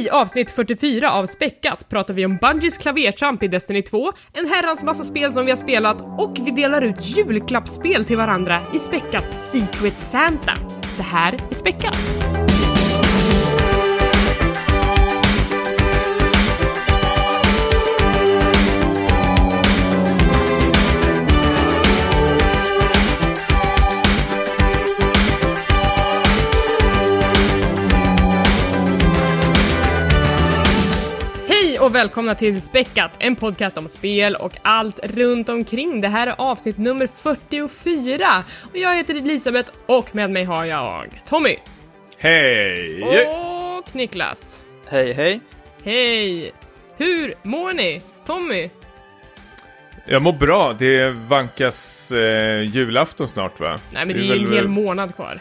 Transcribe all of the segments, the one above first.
I avsnitt 44 av Späckat pratar vi om Bungies klavertramp i Destiny 2, en herrans massa spel som vi har spelat och vi delar ut julklappsspel till varandra i Späckats Secret Santa. Det här är Späckat. Och välkomna till Späckat, en podcast om spel och allt runt omkring. Det här är avsnitt nummer 44 och jag heter Elisabeth och med mig har jag Tommy Hej! och Niklas. Hej, hej. Hej! Hur mår ni? Tommy? Jag mår bra. Det vankas eh, julafton snart va? Nej men det Vi är en väl- hel månad kvar.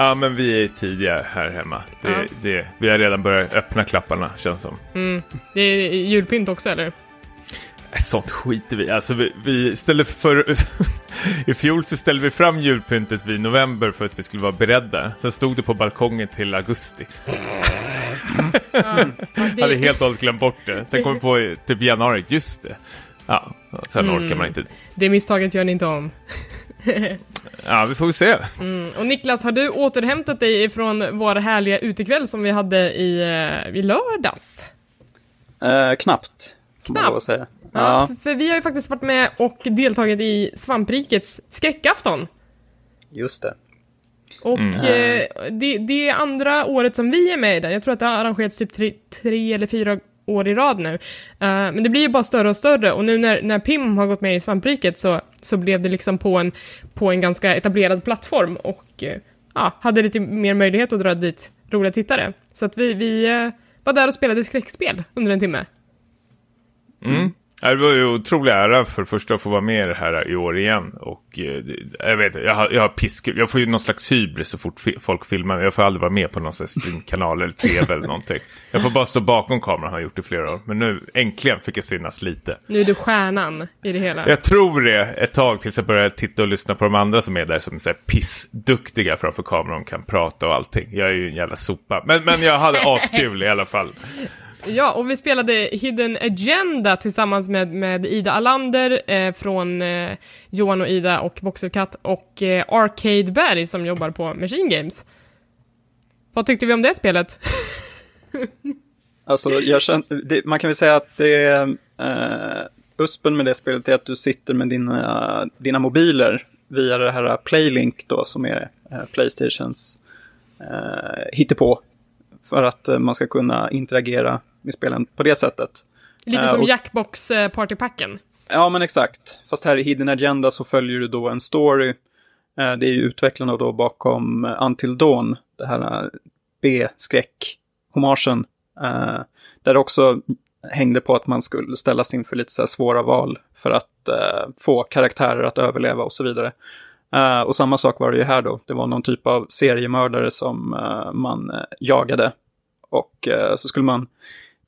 Ja men vi är tidiga här hemma. Det, Ja. det, vi har redan börjat öppna klapparna känns som. Det är julpynt också eller? Äh, Sånt skiter vi Alltså vi, vi ställde för... I fjol så ställde vi fram julpyntet vid november för att vi skulle vara beredda. Sen stod det på balkongen till augusti. Ja, Jag hade det, helt och hållet glömt bort det. Sen kom vi på typ januari, just det. Ja, sen Mm. orkar man inte. det misstaget gör ni inte om. Ja, vi får väl se. Mm. Och Niklas, har du återhämtat dig ifrån vår härliga utekväll som vi hade i, eh, i lördags? Eh, knappt, Knappt? Ja, Ja, för, för vi har ju faktiskt varit med och deltagit i Svamprikets skräckafton. just det. Och eh, det, det är andra året som vi är med i den. Jag tror att det har arrangerats typ tre, tre eller fyra år i rad nu. Uh, men det blir ju bara större och större och nu när, när Pim har gått med i Svampriket så, så blev det liksom på en, på en ganska etablerad plattform och uh, ja, hade lite mer möjlighet att dra dit roliga tittare. Så att vi, vi uh, var där och spelade skräckspel under en timme. Mm. Det var ju otrolig ära för första att få vara med i det här i år igen. Och eh, jag vet jag har, jag har piskul. Jag får ju någon slags hybris så fort folk filmar. Jag får aldrig vara med på någon här streamkanal eller tv eller någonting. Jag får bara stå bakom kameran, har jag gjort i flera år. Men nu äntligen fick jag synas lite. Nu är du stjärnan i det hela. Jag tror det ett tag tills jag börjar titta och lyssna på de andra som är där som är så här pissduktiga framför kameran och kan prata och allting. Jag är ju en jävla sopa. Men, men jag hade askul i alla fall. Ja, och vi spelade Hidden Agenda tillsammans med, med Ida Alander eh, från eh, Johan och Ida och BoxerCut och eh, Arcade Berg som jobbar på Machine Games. Vad tyckte vi om det spelet? Alltså, jag känner, det, man kan väl säga att det är, eh, USPen med det spelet är att du sitter med dina, dina mobiler via det här Playlink då, som är eh, Playstations eh, hittepå. För att eh, man ska kunna interagera med spelen på det sättet. Lite Eh, som och- Jackbox eh, Partypacken. Ja, men exakt. Fast här i Hidden Agenda så följer du då en story. Eh, Det är ju utvecklarna då bakom Until Dawn, det här B-skräck-hommagen. Där det också hängde på att man skulle ställas inför lite så här svåra val för att få karaktärer att överleva och så vidare. Och samma sak var det ju här då. Det var någon typ av seriemördare som man jagade. Och så skulle man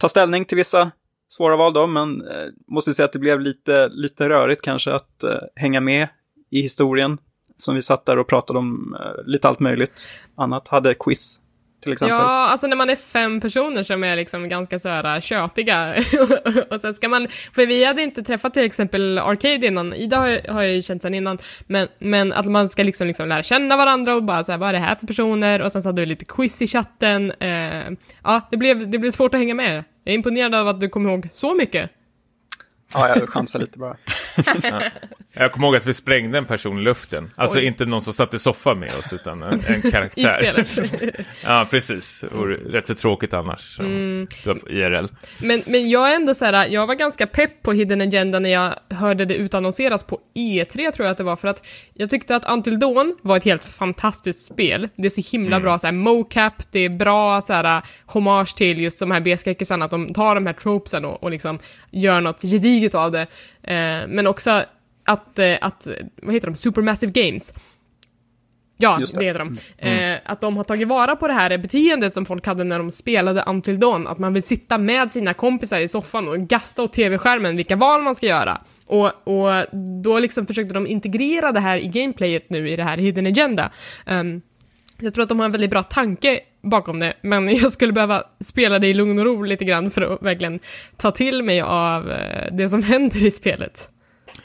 ta ställning till vissa svåra val då, men eh, måste säga att det blev lite, lite rörigt kanske att eh, hänga med i historien. Som vi satt där och pratade om eh, lite allt möjligt annat. Hade quiz till. Ja, alltså när man är fem personer som är liksom ganska så här tjötiga och sen ska man, för vi hade inte träffat till exempel Arcade innan, Ida har, jag- har jag ju känt sen innan, men, men att man ska liksom, liksom lära känna varandra och bara så här, vad är det här för personer? Och sen så hade vi lite quiz i chatten. Eh, ja, det blev, det blev svårt att hänga med. Jag är imponerad av att du kommer ihåg så mycket. Ja, jag chansar lite bara. Jag kommer ihåg att vi sprängde en person i luften. Alltså Oj. inte någon som satt i soffan med oss, utan en, en I karaktär. spelet. ja, precis. Och rätt så tråkigt annars. Mm. IRL. Men, men jag är ändå så här, jag var ganska pepp på Hidden Agenda när jag hörde det utannonseras på E3 tror jag att det var, för att jag tyckte att Until Dawn var ett helt fantastiskt spel. Det är så himla bra så här mocap, det är bra så här hommage till just de här B-skräckisarna, att de tar de här tropesen och, och liksom gör något gediget av det. Eh, men också att, eh, att, vad heter de, Supermassive Games, Ja, Just det. det. heter de. Eh, att de har tagit vara på det här beteendet som folk hade när de spelade Until Dawn, att man vill sitta med sina kompisar i soffan och gasta åt tv-skärmen vilka val man ska göra. Och, och då liksom försökte de integrera det här i gameplayet nu i det här Hidden Agenda. Ehm, jag tror att de har en väldigt bra tanke bakom det, men jag skulle behöva spela det i lugn och ro lite grann för att verkligen ta till mig av eh, det som händer i spelet.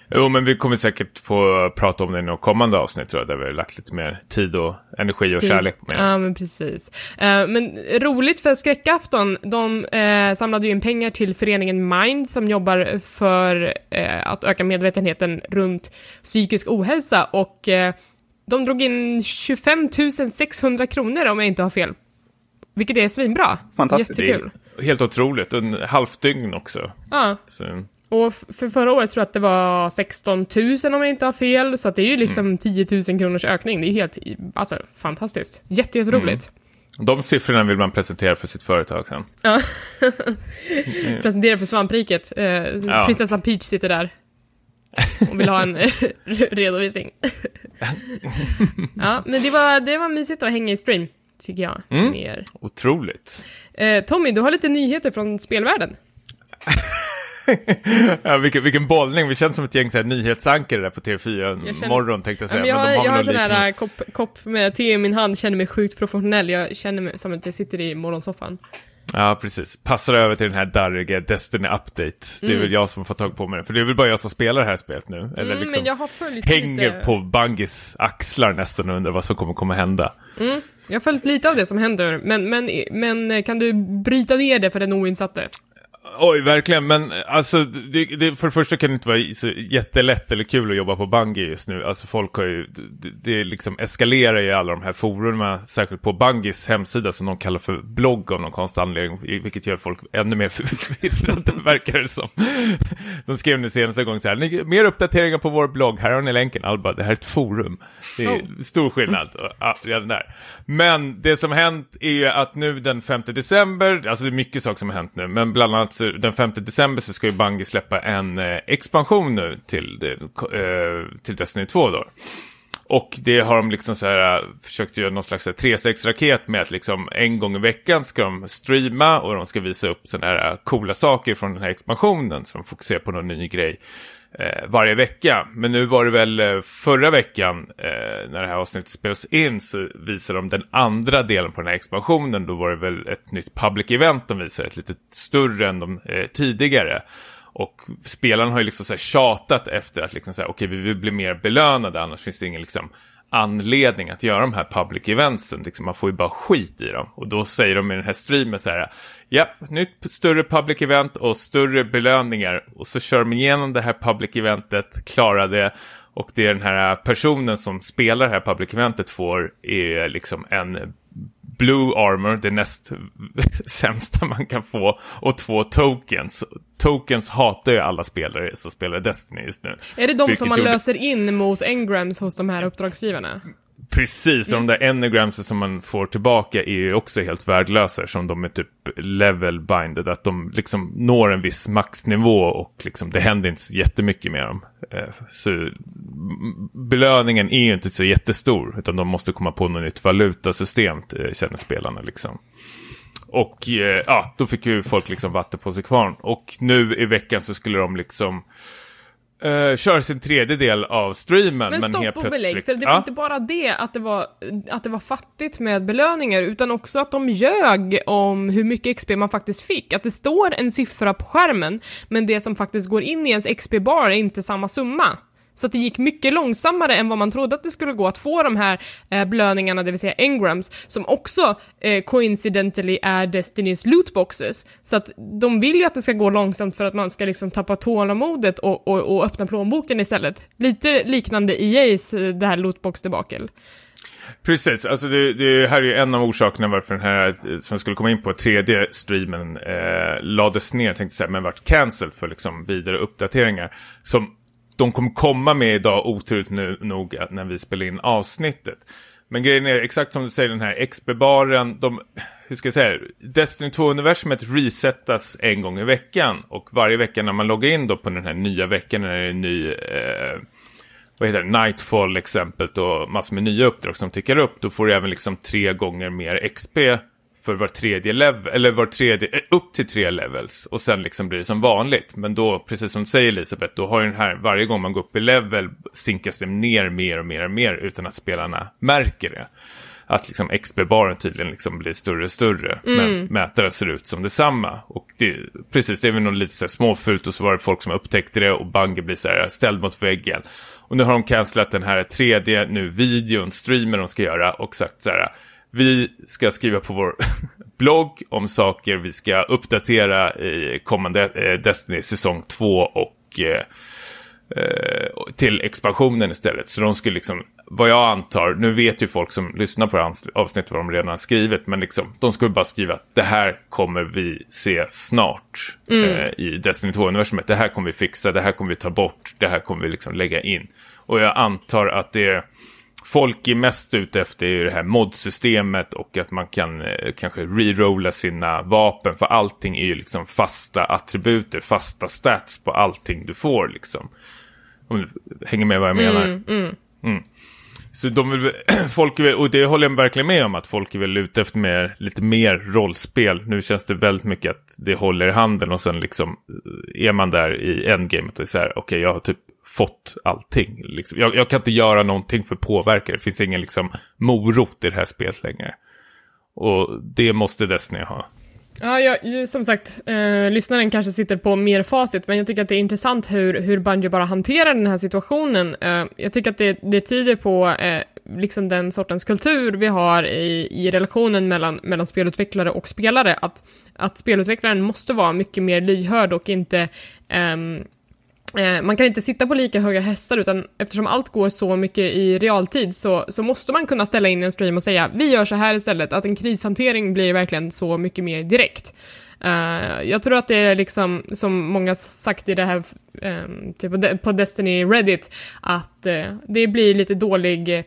Jo, men vi kommer säkert få prata om det i något kommande avsnitt tror jag, där vi har lagt lite mer tid och energi och Tid. kärlek på det. Ja, men precis. Eh, men roligt för Skräckafton, de eh, samlade ju in pengar till föreningen Mind som jobbar för eh, att öka medvetenheten runt psykisk ohälsa och de drog in 25 600 kronor om jag inte har fel. Vilket är svinbra. Fantastiskt. Jättekul. helt otroligt, en halvt dygn också. Ja, Så, och för förra året tror jag att det var 16 000 om jag inte har fel, så att det är ju liksom 10 000 kronors ökning. Det är ju helt, alltså fantastiskt. Jätte, jätteroligt. de siffrorna vill man presentera för sitt företag sen. Ja. Presentera för svampriket. Eh, Ja. Prinsessan Peach sitter där. Och vill ha en redovisning. ja, men det var, det var mysigt att hänga i stream, tycker jag. Mm. Mer. Otroligt. Eh, Tommy, du har lite nyheter från spelvärlden. Ja, vilken, vilken bollning, vi känns som ett gäng så här, nyhetsankare där på TV4 Jag känner- morgon tänkte jag Ja, säga. men jag, har, de jag har en sån här eh, kopp, kopp med te i min hand, känner mig sjukt professionell. Jag känner mig som att jag sitter i morgonsoffan. Ja, precis. Passar över till den här darriga Destiny Update. Det är väl jag som får tag på mig. För det är väl bara jag som spelar det här spelet nu. Eller Mm, liksom men jag har följt hänger lite... på Bungis axlar nästan och undrar vad som kommer komma hända. Jag har följt lite av det som händer, men, men, men kan du bryta ner det för den oinsatte? Oj, verkligen. Men alltså, det, det, för det första kan det inte vara så jättelätt eller kul att jobba på Bungie just nu. Alltså folk har ju, det, det liksom eskalerar i alla de här forumen, särskilt på Bungies hemsida som de kallar för blogg av någon konstig anledning, vilket gör folk ännu mer förvirrade, verkar det som. De skrev nu senaste gången så här, "Ni- mer uppdateringar på vår blogg, här har ni länken. Alla bara, det här är ett forum. Det är Oh. stor skillnad, ja, där. Men det som hänt är ju att nu den 5 december, alltså det är mycket saker som har hänt nu, men bland annat så den 5 december så ska ju Bungie släppa en eh, expansion nu till, eh, till Destiny 2 då. Och det har de liksom så här, eh, försökt göra någon slags 3-6-raket med att liksom en gång i veckan ska de streama och de ska visa upp sådana här eh, coola saker från den här expansionen. Så de fokuserar på någon ny grej eh, varje vecka. Men nu var det väl eh, förra veckan eh, när det här avsnittet spelas in så visade de den andra delen på den här expansionen. Då var det väl ett nytt public event de visade, ett lite större än de eh, tidigare. Och spelarna har ju liksom så här tjatat efter att liksom säga, okej vi vill bli mer belönade, annars finns det ingen liksom anledning att göra de här public eventsen. Liksom, man får ju bara skit i dem. Och då säger de i den här streamen så här, ja, nytt större public event och större belöningar. Och så kör de igenom det här public eventet, klarar det. Och det är den här personen som spelar det här public eventet får är liksom en Blue Armor, det näst sämsta man kan få, och två tokens. Tokens hatar ju alla spelare som spelar Destiny just nu. Är det de som man gjorde- löser in mot engrams hos de här uppdragsgivarna? Precis, och de där enegramsen som man får tillbaka är ju också helt värdelösa som de är typ level binded, att de liksom når en viss maxnivå och liksom det händer inte så jättemycket med dem. Eh, Så belöningen är ju inte så jättestor, utan de måste komma på något nytt valutasystem, eh, känner spelarna liksom. Och eh, ja, då fick ju folk liksom vatten på sig kvarn. Och nu i veckan så skulle de liksom eh, köra sin tredje del av streamen. Men, Men, stopp helt och plötsligt... belägg, för det var Ja. inte bara det att det, var, att det var fattigt med belöningar, utan också att de ljög om hur mycket XP man faktiskt fick. Att det står en siffra på skärmen, men det som faktiskt går in i ens XP-bar är inte samma summa. Så att det gick mycket långsammare än vad man trodde att det skulle gå att få de här eh, belöningarna, det vill säga engrams, som också eh, coincidentally är Destinys lootboxes. Så att de vill ju att det ska gå långsamt för att man ska liksom tappa tålamodet och, och, och öppna plånboken istället. Lite liknande EA's, eh, det här lootbox-debakel. Precis, alltså det, det här är ju en av orsakerna varför den här, eh, som jag skulle komma in på, tredje streamen eh, lades ner, tänkte säga, men vart cancelled för liksom vidare uppdateringar. Som de kommer komma med idag, oturligt nu, nog, när vi spelar in avsnittet. Men grejen är, exakt som du säger, den här XP-baren, de, hur ska jag säga, Destiny 2-universumet resetas en gång i veckan. Och varje vecka när man loggar in då på den här nya veckan, när det är en ny eh, vad heter det, Nightfall exemplet och massor med nya uppdrag som tickar upp, då får du även liksom tre gånger mer XP för var tredje level, eller var tredje, eh, upp till tre levels. Och sen liksom blir det som vanligt. Men då, precis som du säger Elisabeth, då har ju den här, varje gång man går upp i level, sinkas det ner mer och mer och mer utan att spelarna märker det. att liksom XP-baren tydligen liksom blir större och större. Men mätaren ser ut som detsamma. Och det, precis, det är väl nog lite så här småfult och så var det folk som upptäckte det och Bungie blir så här ställd mot väggen. Och nu har de cancelat den här tredje nu videon, streamen de ska göra och sagt så här. Vi ska skriva på vår blogg om saker vi ska uppdatera i kommande eh, Destiny säsong 2 och eh, eh, till expansionen istället. Så de skulle liksom, vad jag antar, nu vet ju folk som lyssnar på det här avsnittet vad de redan har skrivit, men liksom, de skulle bara skriva att det här kommer vi se snart eh, i Destiny 2-universumet. Det här kommer vi fixa, det här kommer vi ta bort, det här kommer vi liksom lägga in. Och jag antar att det folk är mest ute efter är ju det här modsystemet och att man kan eh, kanske rerolla sina vapen. För allting är ju liksom fasta attributer, fasta stats på allting du får liksom. Om du hänger med vad jag menar. Mm. Så de vill, folk vill, och det håller jag verkligen med om att folk är väl ute efter mer, lite mer rollspel. Nu känns det väldigt mycket att det håller i handen och sen liksom eh, är man där i endgamet och så här, okej okay, jag har typ fått allting. Liksom. Jag, jag, kan inte göra någonting för att påverka. Det finns ingen liksom, morot i det här spelet längre. Och det måste Destiny ha. Ja, jag, som sagt, eh, lyssnaren kanske sitter på mer facit, men jag tycker att det är intressant hur, hur Bungie bara hanterar den här situationen. Eh, jag tycker att det, det tyder på eh, liksom den sortens kultur vi har i, i relationen mellan, mellan spelutvecklare och spelare, att, att spelutvecklaren måste vara mycket mer lyhörd och inte Eh, Eh, man kan inte sitta på lika höga hästar utan eftersom allt går så mycket i realtid så, så måste man kunna ställa in en stream och säga vi gör så här istället, att en krishantering blir verkligen så mycket mer direkt. Uh, jag tror att det är liksom, som många sagt i det här, um, typ på Destiny Reddit, att uh, det blir lite dålig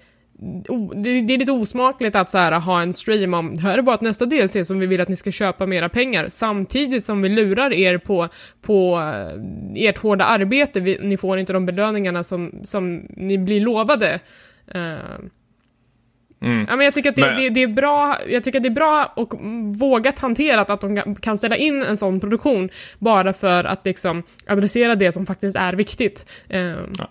det, det, är lite osmakligt att så här, ha en stream om här är vårt nästa DLC som vi vill att ni ska köpa mera pengar samtidigt som vi lurar er på, på eh, ert hårda arbete. Vi, ni får inte de belöningarna som, som ni blir lovade. Uh, Mm. Ja, men jag tycker att det, men... det, det, är bra, jag tycker att det är bra och vågat hanterat att de kan ställa in en sån produktion bara för att liksom adressera det som faktiskt är viktigt. Uh, ja.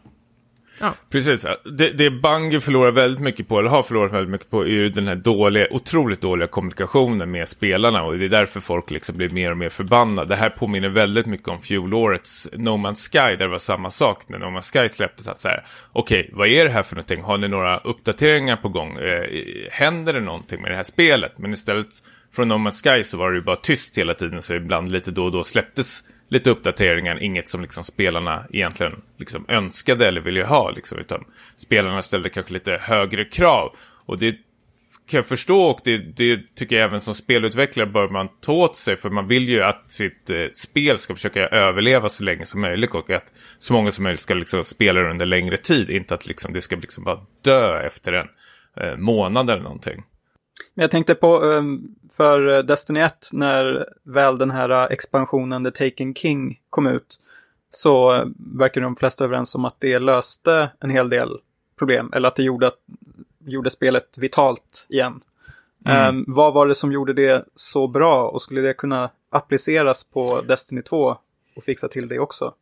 Ja. Precis. Det, det Bungy förlorar väldigt mycket på, eller har förlorat väldigt mycket på, är ju den här dåliga, otroligt dåliga kommunikationen med spelarna. Och det är därför folk liksom blir mer och mer förbannade. Det här påminner väldigt mycket om fjolårets No Man's Sky, där det var samma sak när No Man's Sky släpptes. Att så här, okej, okay, vad är det här för någonting? Har ni några uppdateringar på gång? Eh, händer det någonting med det här spelet? Men istället från No Man's Sky så var det ju bara tyst hela tiden, så ibland lite då och då släpptes lite uppdateringar, inget som liksom spelarna egentligen liksom önskade eller ville ha. Liksom, utan spelarna ställde kanske lite högre krav. Och det kan jag förstå och det, det tycker jag även som spelutvecklare bör man ta åt sig. För man vill ju att sitt eh, spel ska försöka överleva så länge som möjligt och att så många som möjligt ska liksom spela det under längre tid. Inte att liksom, det ska liksom bara dö efter en eh, månad eller någonting. Men jag tänkte på ehm, för Destiny 1 när väl den här expansionen The Taken King kom ut så verkar de flesta överens om att det löste en hel del problem eller att det gjorde, gjorde spelet vitalt igen. Mm. Um, vad var det som gjorde det så bra och skulle det kunna appliceras på Destiny 2 och fixa till det också?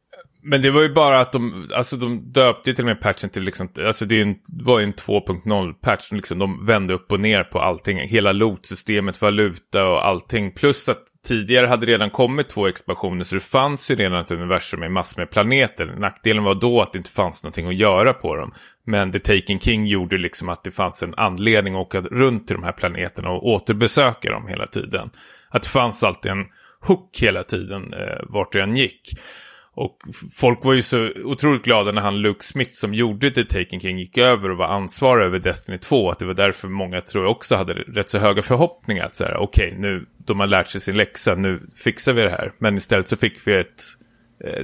Men det var ju bara att de, alltså de döpte till och med patchen till liksom, alltså det en, var ju en 2.0 patch, liksom de vände upp och ner på allting, hela loot-systemet, valuta och allting. Plus att tidigare hade redan kommit två expansioner så det fanns ju redan ett universum med massor med planeter. Nackdelen var då att det inte fanns någonting att göra på dem. Men The Taken King gjorde liksom att det fanns en anledning att åka runt till de här planeterna och återbesöka dem hela tiden. Att det fanns alltid en hook hela tiden eh, vart du än gick. Och folk var ju så otroligt glada när han Luke Smith som gjorde The Taken King gick över och var ansvarig över Destiny 2. Att det var därför många tror jag också hade rätt så höga förhoppningar. Att så här, okej, okay, nu de har lärt sig sin läxa, nu fixar vi det här. Men istället så fick vi ett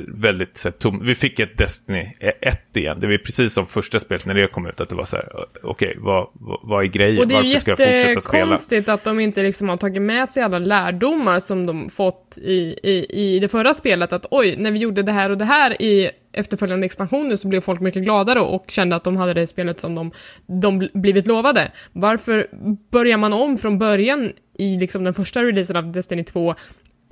väldigt så tom. Vi fick ett Destiny 1 igen. Det var precis som första spelet när det kom ut. Att det var så här, okej, okay, vad, vad, vad, är grejen? Och det är Varför ska jag fortsätta spela? Det är konstigt att de inte liksom har tagit med sig alla lärdomar som de fått i, i, i det förra spelet. Att oj, när vi gjorde det här och det här i efterföljande expansioner så blev folk mycket gladare och kände att de hade det spelet som de, de blivit lovade. Varför börjar man om från början i liksom den första releasen av Destiny 2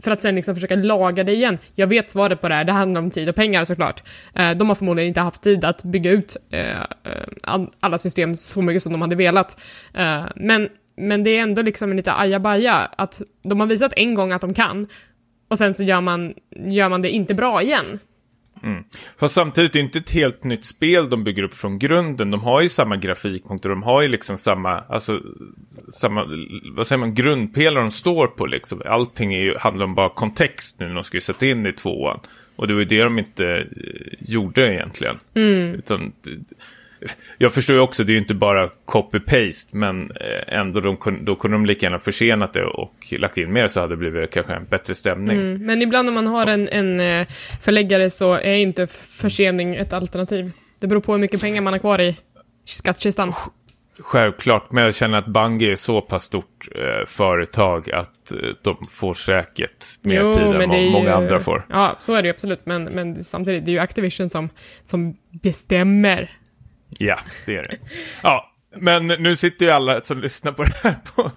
för att sen liksom försöka laga det igen. Jag vet svaret på det här, det handlar om tid och pengar såklart. Eh, de har förmodligen inte haft tid att bygga ut eh, eh alla system så mycket som de hade velat. Eh, men, men det är ändå liksom en lite ajabaja att de har visat en gång att de kan och sen så gör man, gör man det inte bra igen. Mm. Fast samtidigt är det inte ett helt nytt spel de bygger upp från grunden. De har ju samma grafikpunkter, de har ju liksom samma, alltså, samma, vad säger man, grundpelare de står på liksom. Allting är ju, handlar om bara kontext nu, de ska ju sätta in i tvåan. Och det var ju det de inte eh, gjorde egentligen. Mm. Utan, jag förstår ju också, det är ju inte bara copy-paste, men eh, ändå de, då kunde de lika gärna försenat det och lagt in mer så hade det blivit kanske en bättre stämning. Mm, men ibland när man har en, en eh, förläggare så är inte försening ett alternativ. Det beror på hur mycket pengar man har kvar i skattkistan. Självklart, men jag känner att Bungie är så pass stort eh, företag att eh, de får säkert mer jo, tid än vad många ju, andra får. Ja, så är det ju absolut, men, men samtidigt, det är ju Activision som, som bestämmer Ja, det är det. Ja, men nu sitter ju alla som lyssnar på det här på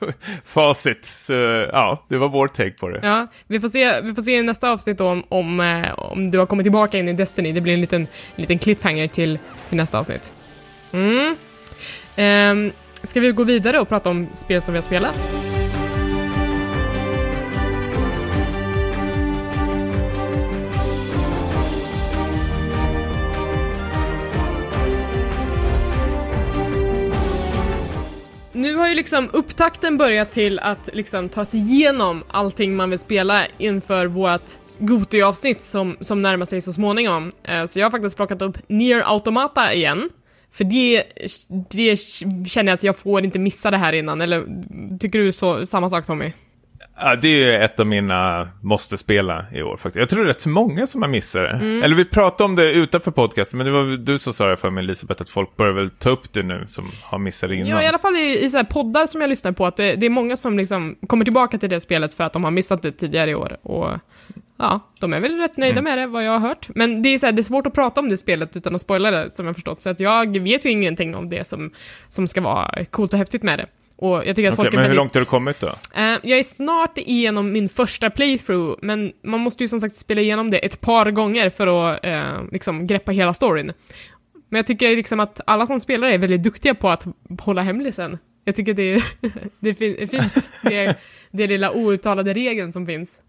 facit. Så ja, det var vår take på det. Ja, vi får se, vi får se i nästa avsnitt då om, om, eh, om du har kommit tillbaka in i Destiny. Det blir en liten, en liten cliffhanger till, till nästa avsnitt. Mm. Um, ska vi gå vidare och prata om spel som vi har spelat? Har ju liksom upptakten börjat till att liksom ta sig igenom allting man vill spela inför vårt Goti-avsnitt som, som närmar sig så småningom. Eh, så jag har faktiskt plockat upp Near Automata igen. För det, det känner jag att jag får inte missa det här innan, eller tycker du så, samma sak Tommy? Ja, det är ett av mina måste spela i år faktiskt. Jag tror det är rätt många som har missat det. Mm. Eller vi pratade om det utanför podcasten, men det var du som sa det för mig Elisabeth, att folk börjar väl ta upp det nu som har missat det innan. Ja, i alla fall i, i så poddar som jag lyssnar på, att det, det, är många som liksom kommer tillbaka till det spelet för att de har missat det tidigare i år. Och ja, de är väl rätt nöjda mm. med det, vad jag har hört. Men det är, så här, det är svårt att prata om det spelet utan att spoila det, som jag förstått. Så att jag vet ju ingenting om det som, som ska vara coolt och häftigt med det. Och jag tycker att okay, folk är men hur långt har du kommit då? Uh, jag är snart igenom min första playthrough, men man måste ju som sagt spela igenom det ett par gånger för att uh, liksom greppa hela storyn. Men jag tycker liksom att alla som spelar är väldigt duktiga på att hålla hemlisen. Jag tycker det är, det är fint, det, det lilla outtalade regeln som finns.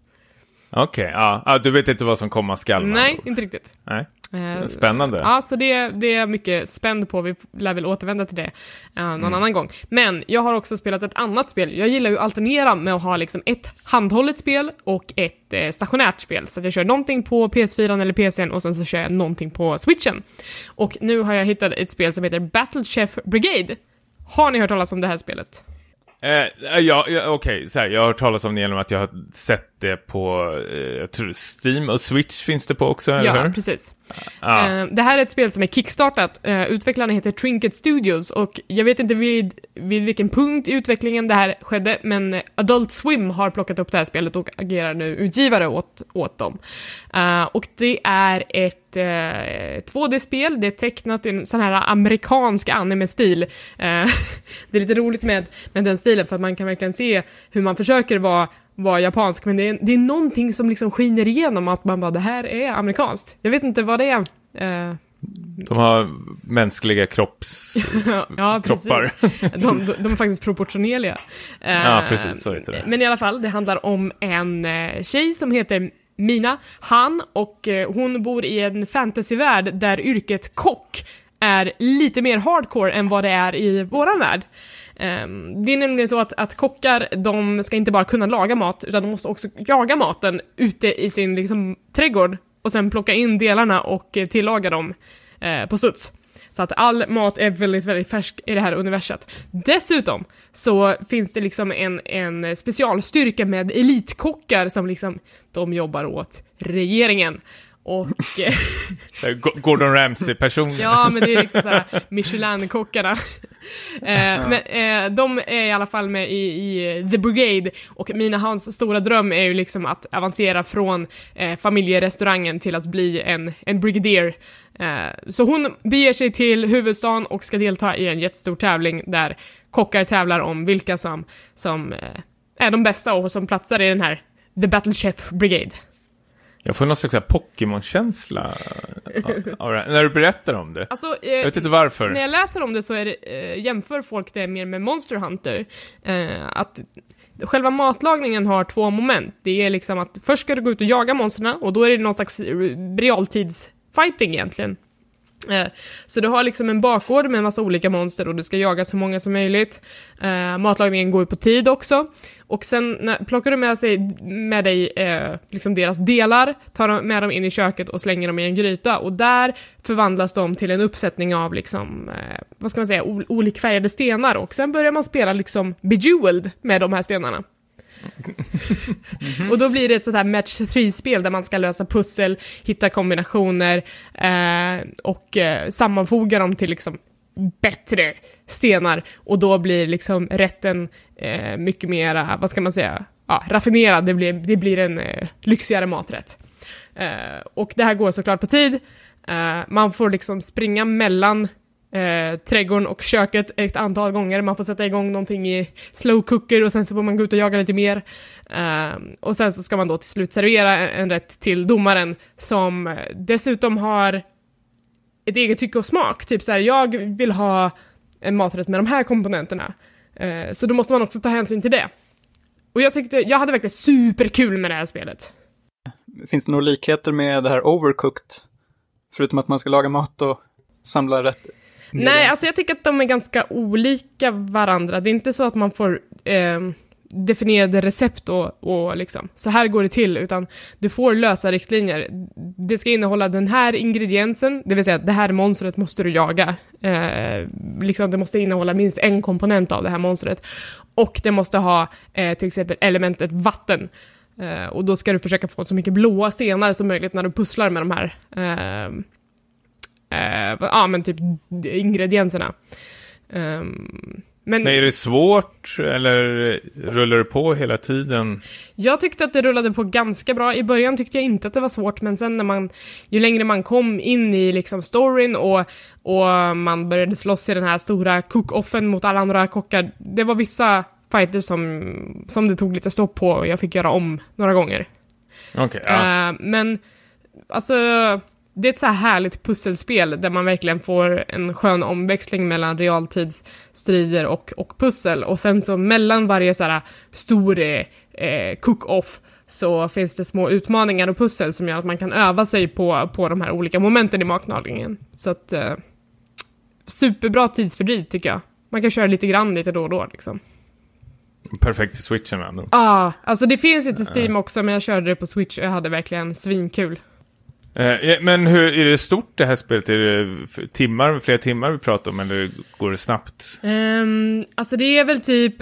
Okej, okay, ja. Ah, du vet inte vad som komma skall? Nej, inte riktigt. Nej. Eh, Spännande. Ja, så det, det är jag mycket spänd på. Vi lär väl återvända till det uh, någon mm. annan gång. Men jag har också spelat ett annat spel. Jag gillar ju att alternera med att ha liksom ett handhållet spel och ett eh, stationärt spel. Så att jag kör någonting på PS4 eller PCn och sen så kör jag någonting på switchen. Och nu har jag hittat ett spel som heter Battle Chef Brigade. Har ni hört talas om det här spelet? Eh, ja, ja okej, okay. jag har hört talas om det genom att jag har sett det på, eh, jag tror Steam och Switch finns det på också, eller Ja, hur? precis. Ah. Det här är ett spel som är kickstartat. Eh, utvecklarna heter Trinket Studios och jag vet inte vid, vid vilken punkt i utvecklingen det här skedde, men Adult Swim har plockat upp det här spelet och agerar nu utgivare åt, åt dem. Och det är ett uh, eh, 2D-spel, det är tecknat i en sån här amerikansk anime-stil. Det är lite roligt med, med den stilen för att man kan verkligen se hur man försöker vara var japansk, men det är, det är någonting som liksom skiner igenom att man bara, det här är amerikanskt. Jag vet inte vad det är. Uh, de har mänskliga kropps... ja, kroppar. De, de, de, är faktiskt proportionerliga. Ja, precis. Så heter det. Men i alla fall, det handlar om en uh, tjej som heter Mina Han och hon bor i en fantasyvärld där yrket kock är lite mer hardcore än vad det är i våran värld. Ehm, det är nämligen så att, att kockar, de ska inte bara kunna laga mat, utan de måste också jaga maten ute i sin liksom, trädgård och sen plocka in delarna och eh, tillaga dem eh, på studs. Så att all mat är väldigt, väldigt färsk i det här universet. Dessutom så finns det liksom en, en specialstyrka med elitkockar som liksom, de jobbar åt regeringen. Och... Gordon Ramsay-person. ja, men det är liksom såhär Michelin-kockarna. eh, men eh, de är i alla fall med i, i, The Brigade och mina hans stora dröm är ju liksom att avancera från eh, familjerestaurangen till att bli en, en brigadier. Eh, så hon beger sig till huvudstaden och ska delta i en jättestor tävling där kockar tävlar om vilka som, som eh, är de bästa och som platsar i den här The Battle Chef Brigade. Jag får någon slags Pokémon-känsla när du berättar om det. Alltså, eh, Jag vet inte varför. När jag läser om det så är det, eh, jämför folk det mer med Monster Hunter. Eh, att själva matlagningen har två moment. Det är liksom att först ska du gå ut och jaga monstren och då är det någon slags re- realtidsfighting egentligen. Eh, Så du har liksom en bakgård med en massa olika monster och du ska jaga så många som möjligt. Eh, matlagningen går ju på tid också. Och sen när, plockar du med, sig, med dig eh, liksom deras delar, tar med dem in i köket och slänger dem i en gryta. Och där förvandlas de till en uppsättning av liksom, eh, vad ska man säga, ol- olikfärgade stenar. Och sen börjar man spela liksom Bejeweled med de här stenarna. Och då blir det ett sånt här match 3-spel där man ska lösa pussel, hitta kombinationer eh, och eh, sammanfoga dem till liksom bättre stenar och då blir liksom rätten eh, mycket mer, vad ska man säga, ja, raffinerad, det blir, det blir en eh, lyxigare maträtt. Eh, och det här går såklart på tid, eh, man får liksom springa mellan eh, trädgården och köket ett antal gånger. Man får sätta igång någonting i slow cooker och sen så får man gå ut och jaga lite mer. Eh, och sen så ska man då till slut servera en, en rätt till domaren som dessutom har ett eget tycke och smak. Typ så här, jag vill ha en maträtt med de här komponenterna. Eh, så då måste man också ta hänsyn till det. Och jag tyckte, jag hade verkligen superkul med det här spelet. Finns det några likheter med det här overcooked? Förutom att man ska laga mat och samla rätt Nej, alltså jag tycker att de är ganska olika varandra. Det är inte så att man får eh, definierade recept och, och liksom, så här går det till, utan du får lösa riktlinjer. Det ska innehålla den här ingrediensen, det vill säga det här monstret måste du jaga. Eh, liksom det måste innehålla minst en komponent av det här monstret. Och det måste ha eh, till exempel elementet vatten. Eh, och då ska du försöka få så mycket blåa stenar som möjligt när du pusslar med de här eh, eh, ja, men typ ingredienserna. Ehm, men Men är det svårt eller rullar det på hela tiden? jag tyckte att det rullade på ganska bra. I början tyckte jag inte att det var svårt, men sen när man, ju längre man kom in i liksom storyn och, och man började slåss i den här stora cook-offen mot alla andra kockar, det var vissa fighter som, som det tog lite stopp på och jag fick göra om några gånger. Okej, ja. Eh, men alltså, det är ett så här härligt pusselspel där man verkligen får en skön omväxling mellan realtidsstrider och, och pussel. Och sen så mellan varje så här stor eh, cook-off så finns det små utmaningar och pussel som gör att man kan öva sig på, på de här olika momenten i matlagningen. Så att, eh, superbra tidsfördriv tycker jag. Man kan köra lite grann lite då och då liksom. Perfekt till switchen ändå. Ja, ah, alltså det finns ju till Steam också men jag körde det på Switch och jag hade verkligen svinkul. Eh, men hur, är det stort det här spelet? Är det timmar, flera timmar vi pratar om eller går det snabbt? Um, alltså det är väl typ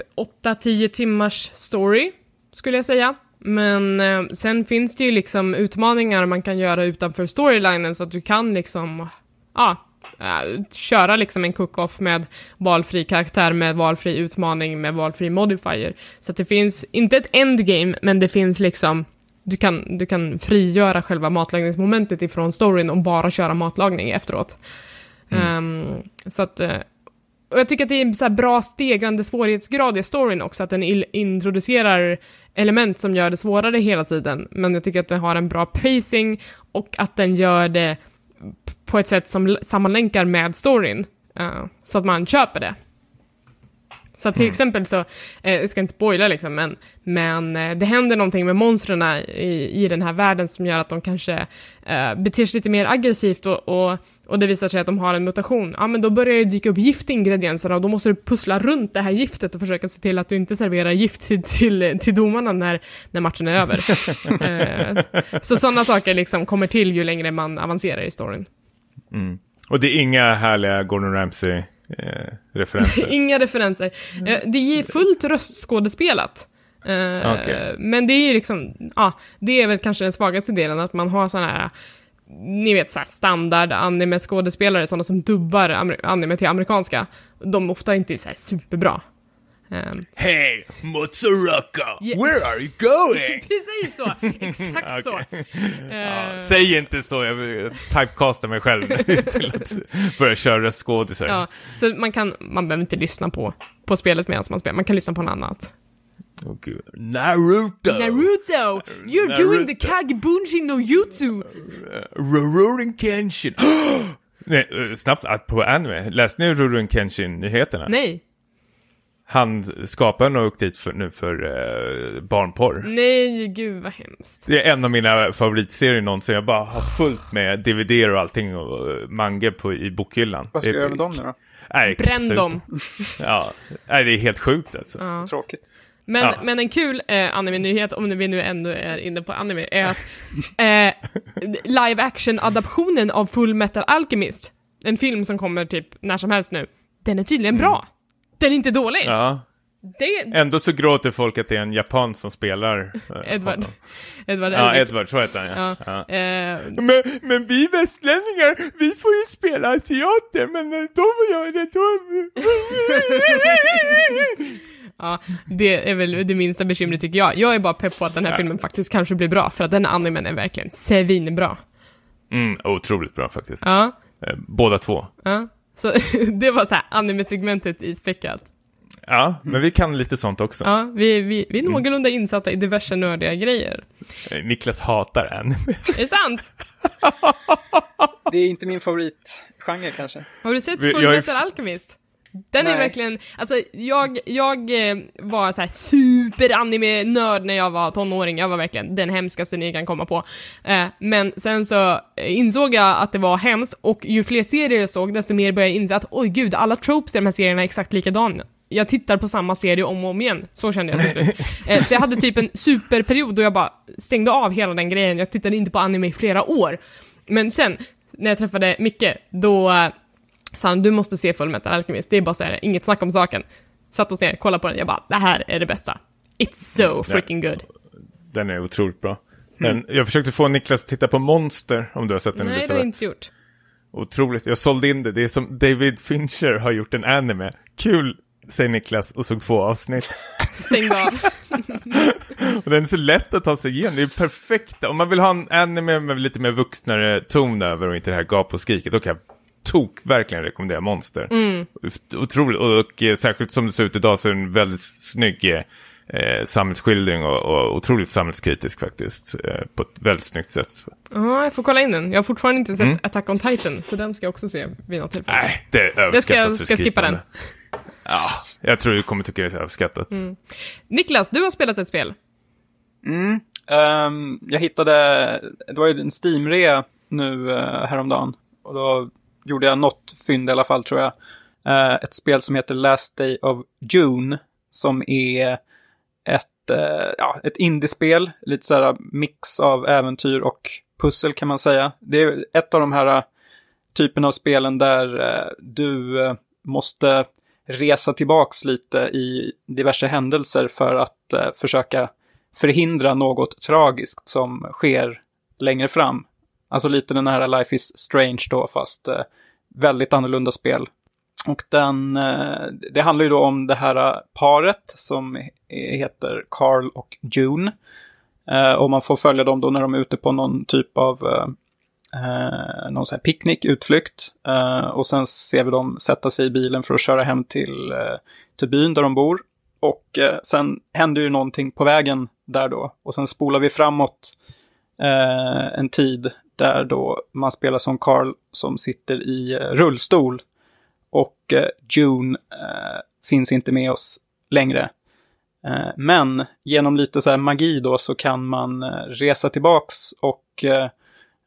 8-10 timmars story, skulle jag säga. Men eh, sen finns det ju liksom utmaningar man kan göra utanför storylinen så att du kan liksom, ja, Uh, köra liksom en cook-off med valfri karaktär, med valfri utmaning, med valfri modifier. Så att det finns, inte ett endgame, men det finns liksom, du kan, du kan frigöra själva matlagningsmomentet ifrån storyn och bara köra matlagning efteråt. Ehm, så att, eh, och jag tycker att det är en så bra stegrande svårighetsgrad i storyn också, att den introducerar element som gör det svårare hela tiden, men jag tycker att den har en bra pacing och att den gör det på ett sätt som sammanlänkar med storyn, eh, så att man köper det. Så till exempel så, eh, jag ska inte spoila liksom, men, men eh, det händer någonting med monstren i, i den här världen som gör att de kanske eh, beter sig lite mer aggressivt och, och, och det visar sig att de har en mutation. Ja, men då börjar det dyka upp gift i ingredienserna och då måste du pussla runt det här giftet och försöka se till att du inte serverar gift till, till, till domarna när, när matchen är över. eh, så sådana saker liksom kommer till ju längre man avancerar i storyn. Och det är inga härliga Gordon Ramsay-referenser? Inga referenser. Eh, Det är fullt röstskådespelat. Eh, Okej. Men det är ju liksom, ja, det är väl kanske den svagaste delen, att man har sådana här, ni vet såhär standard anime-skådespelare, sådana som dubbar anime till amerikanska. De ofta inte är så här superbra. Ehm, Hey, Motsuraka! Yeah. Where are you going? Precis så! Exakt så. Ja, säg inte så, jag vill typecasta mig själv till att börja köra skådisar. Ja, så man kan, man behöver inte lyssna på, på spelet medan man spelar, man kan lyssna på något annat. Gud. Naruto! Naruto! You're Naruto. doing the Kagebunshi no Jutsu! Rurouni Kenshin! Nej, eh, snabbt, att på anime. Läste ni Rurouni Kenshin-nyheterna? Nej. Han, skaparen har åkt dit för, nu för eh, barnporr. Nej, gud vad hemskt. Det är en av mina favoritserier någonsin. Jag bara har fullt med DVD och allting och manga på, i bokhyllan. Vad ska jag göra med dem nu då? Nej, Bränn dem. Ja, nej, det är helt sjukt alltså. Tråkigt. Men, Ja. men en kul eh, anime-nyhet, om vi nu ändå är inne på anime, är att eh, live action-adaptionen av Full Metal Alchemist, en film som kommer typ när som helst nu, den är tydligen bra. Den är inte dålig. Ja. Det, Ändå så gråter folk att det är en japan som spelar eh, Edward. Edward Ja. Edward, så heter han ja. Ja. ja. Eh, Men, men vi västlänningar, vi får ju spela asiater, men de får göra det ja, det är väl det minsta bekymret tycker jag. Jag är bara pepp på att den här filmen faktiskt kanske blir bra, för att den animen är verkligen svinbra. Mm, otroligt bra faktiskt. Ja, Eh, Båda två. ja. Så det var så här anime-segmentet i späckat. Ja, men vi kan lite sånt också. Ja, vi, vi, vi är någorlunda insatta i diverse nördiga grejer. Eh, Niklas hatar anime. Är det sant? Det är inte min favoritgenre kanske. Har du sett Vi- Full jag är Metal f- Alchemist? Den är Nej. verkligen, alltså jag, jag eh, var så här super-anime-nörd när jag var tonåring, jag var verkligen den hemskaste ni kan komma på. Eh, men sen så eh, insåg jag att det var hemskt, och ju fler serier jag såg, desto mer började jag inse att oj gud, alla tropes i de här serierna är exakt likadana. Jag tittar på samma serie om och om igen, så kände jag till slut. Eh, så jag hade typ en superperiod då jag bara stängde av hela den grejen, jag tittade inte på anime i flera år. Men sen, när jag träffade Micke, då sa han du måste se Full Metal Alchemist, det är bara så här, inget snack om saken. Satt oss ner, kollade på den, jag bara, det här är det bästa. It's so freaking good. Den är otroligt bra. Men jag försökte få Niklas att titta på Monster, om du har sett den Nej, det har Elisabeth. jag inte gjort. Otroligt. Jag sålde in det. Det är som David Fincher har gjort en anime. Kul, säger Niklas och såg två avsnitt. Stängde av. Och den är så lätt att ta sig igenom. Det är perfekt. Om man vill ha en anime med lite mer vuxnare ton över och inte det här gap och skriket, då kan jag tok verkligen rekommendera Monster. Mm. Otroligt. Och, och eh, särskilt som det ser ut idag så är det en väldigt snygg eh, samhällsskildring och, och otroligt samhällskritisk faktiskt. Eh, på ett väldigt snyggt sätt. Ja, jag får kolla in den. Jag har fortfarande inte sett Attack on Titan, så den ska jag också se vid något tillfälle. Nej, det är. Det ska- för ska skippa den. Ja, jag tror du kommer tycka det är överskattat. Mm. Niklas, du har spelat ett spel. Ehm, jag hittade, det var ju en Steam-rea nu uh, häromdagen. Och då gjorde jag något fynd i alla fall tror jag. Eh, ett spel som heter Last Day of June. Som är ett, eh, ja, ett indiespel. Lite så här mix av äventyr och pussel kan man säga. Det är ett av de här eh, typen av spelen där eh, du eh, måste resa tillbaks lite i diverse händelser för att eh, försöka förhindra något tragiskt som sker längre fram. Alltså lite den här Life is Strange då, fast eh, väldigt annorlunda spel. Och den, eh, det handlar ju då om det här eh, paret som heter Carl och June. Eh, och man får följa dem då när de är ute på någon typ av eh, eh, någon sån här picknick, utflykt. Eh, och sen ser vi dem sätta sig i bilen för att köra hem till, eh, till byn där de bor. Och eh, sen händer ju någonting på vägen där då. Och sen spolar vi framåt eh, en tid där då man spelar som Carl som sitter i eh, rullstol. Och eh, June eh, finns inte med oss längre. Eh, men genom lite så här magi då så kan man eh, resa tillbaks och eh,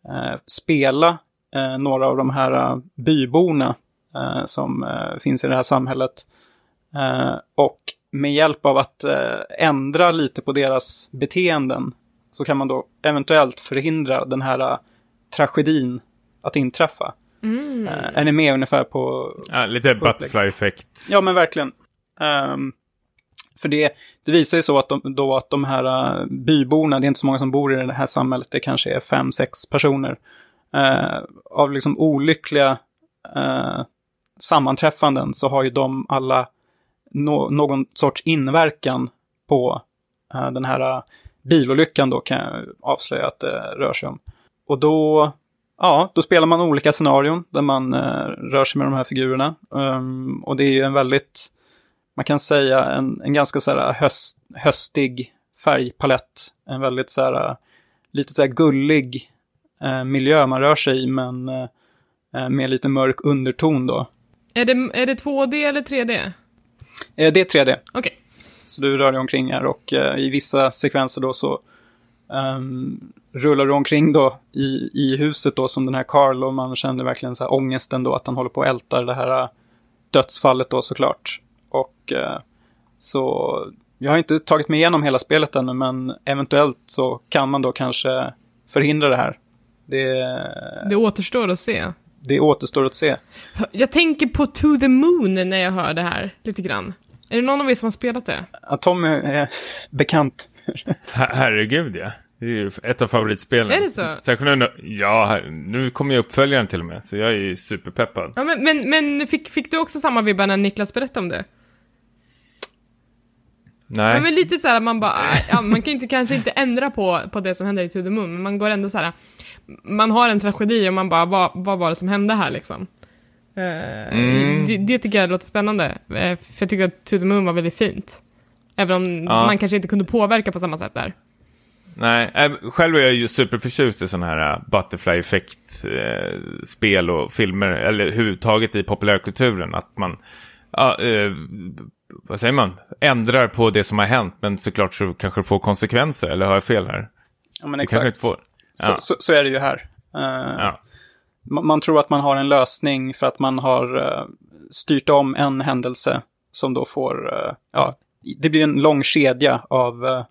eh spela eh, några av de här byborna eh, som eh, finns i det här samhället. Eh, och med hjälp av att eh, ändra lite på deras beteenden så kan man då eventuellt förhindra den här eh, tragedin att inträffa. Mm. Eh, är ni med ungefär på... Ja, lite butterfly-effekt. Ja, men verkligen. Ehm, för det, det visar ju så att de, då att de här uh, byborna, det är inte så många som bor i det här samhället, det kanske är fem, sex personer. Eh, av liksom olyckliga eh, sammanträffanden så har ju de alla nå- någon sorts inverkan på den här uh, bilolyckan då kan jag avslöja att det rör sig om. Och då, ja, då spelar man olika scenarion där man eh, rör sig med de här figurerna. Ehm, och det är ju en väldigt man kan säga en, en ganska så här höst, höstig färgpalett. En väldigt så här, lite så här gullig eh, miljö man rör sig i, men eh, med lite mörk underton då. Är det, är det 2D eller 3D? Eh, det är 3D. Okej. Så du rör dig omkring här och eh, i vissa sekvenser då så um, rullar omkring då i, i huset då som den här Carl och man känner verkligen så här ångesten då att han håller på och ältar det här uh, dödsfallet då såklart. Och uh, så jag har inte tagit mig igenom hela spelet ännu men eventuellt så kan man då kanske förhindra det här. Det, Det återstår att se. det återstår att se. Jag tänker på To the Moon när jag hör det här, lite grann. Är det någon av er som har spelat det? Att Tommy är bekant. Her- herregud ja. Det är ju ett av favoritspelen. Är det så? Särskilt nu, ja, här, nu kommer ju uppföljaren till och med, så jag är ju superpeppad. Ja, men, men, men fick, fick du också samma vibbar när Niklas berättade om det? Nej. Ja, men lite så här, man bara, äh, ja, man kan inte, kanske inte ändra på, på det som händer i To the Moon, men man går ändå så här, man har en tragedi och man bara, vad, vad var det som hände här liksom? Eh, Mm. det, det tycker jag låter spännande, eh, för jag tycker att To the Moon var väldigt fint. Även om Ja. man kanske inte kunde påverka på samma sätt där. Nej, äh, själv är jag ju superförtjust i sådana här äh, butterfly-effekt-spel och filmer, eller överhuvudtaget i populärkulturen. Att man, ja, eh, vad säger man, ändrar på det som har hänt, men såklart så kanske det får konsekvenser, eller har jag fel här? Ja, men exakt. får. Så, Ja. så, så är det ju här. Eh, Ja. Man, tror att man har en lösning för att man har eh, styrt om en händelse som då får, eh, ja, det blir en lång kedja av uh,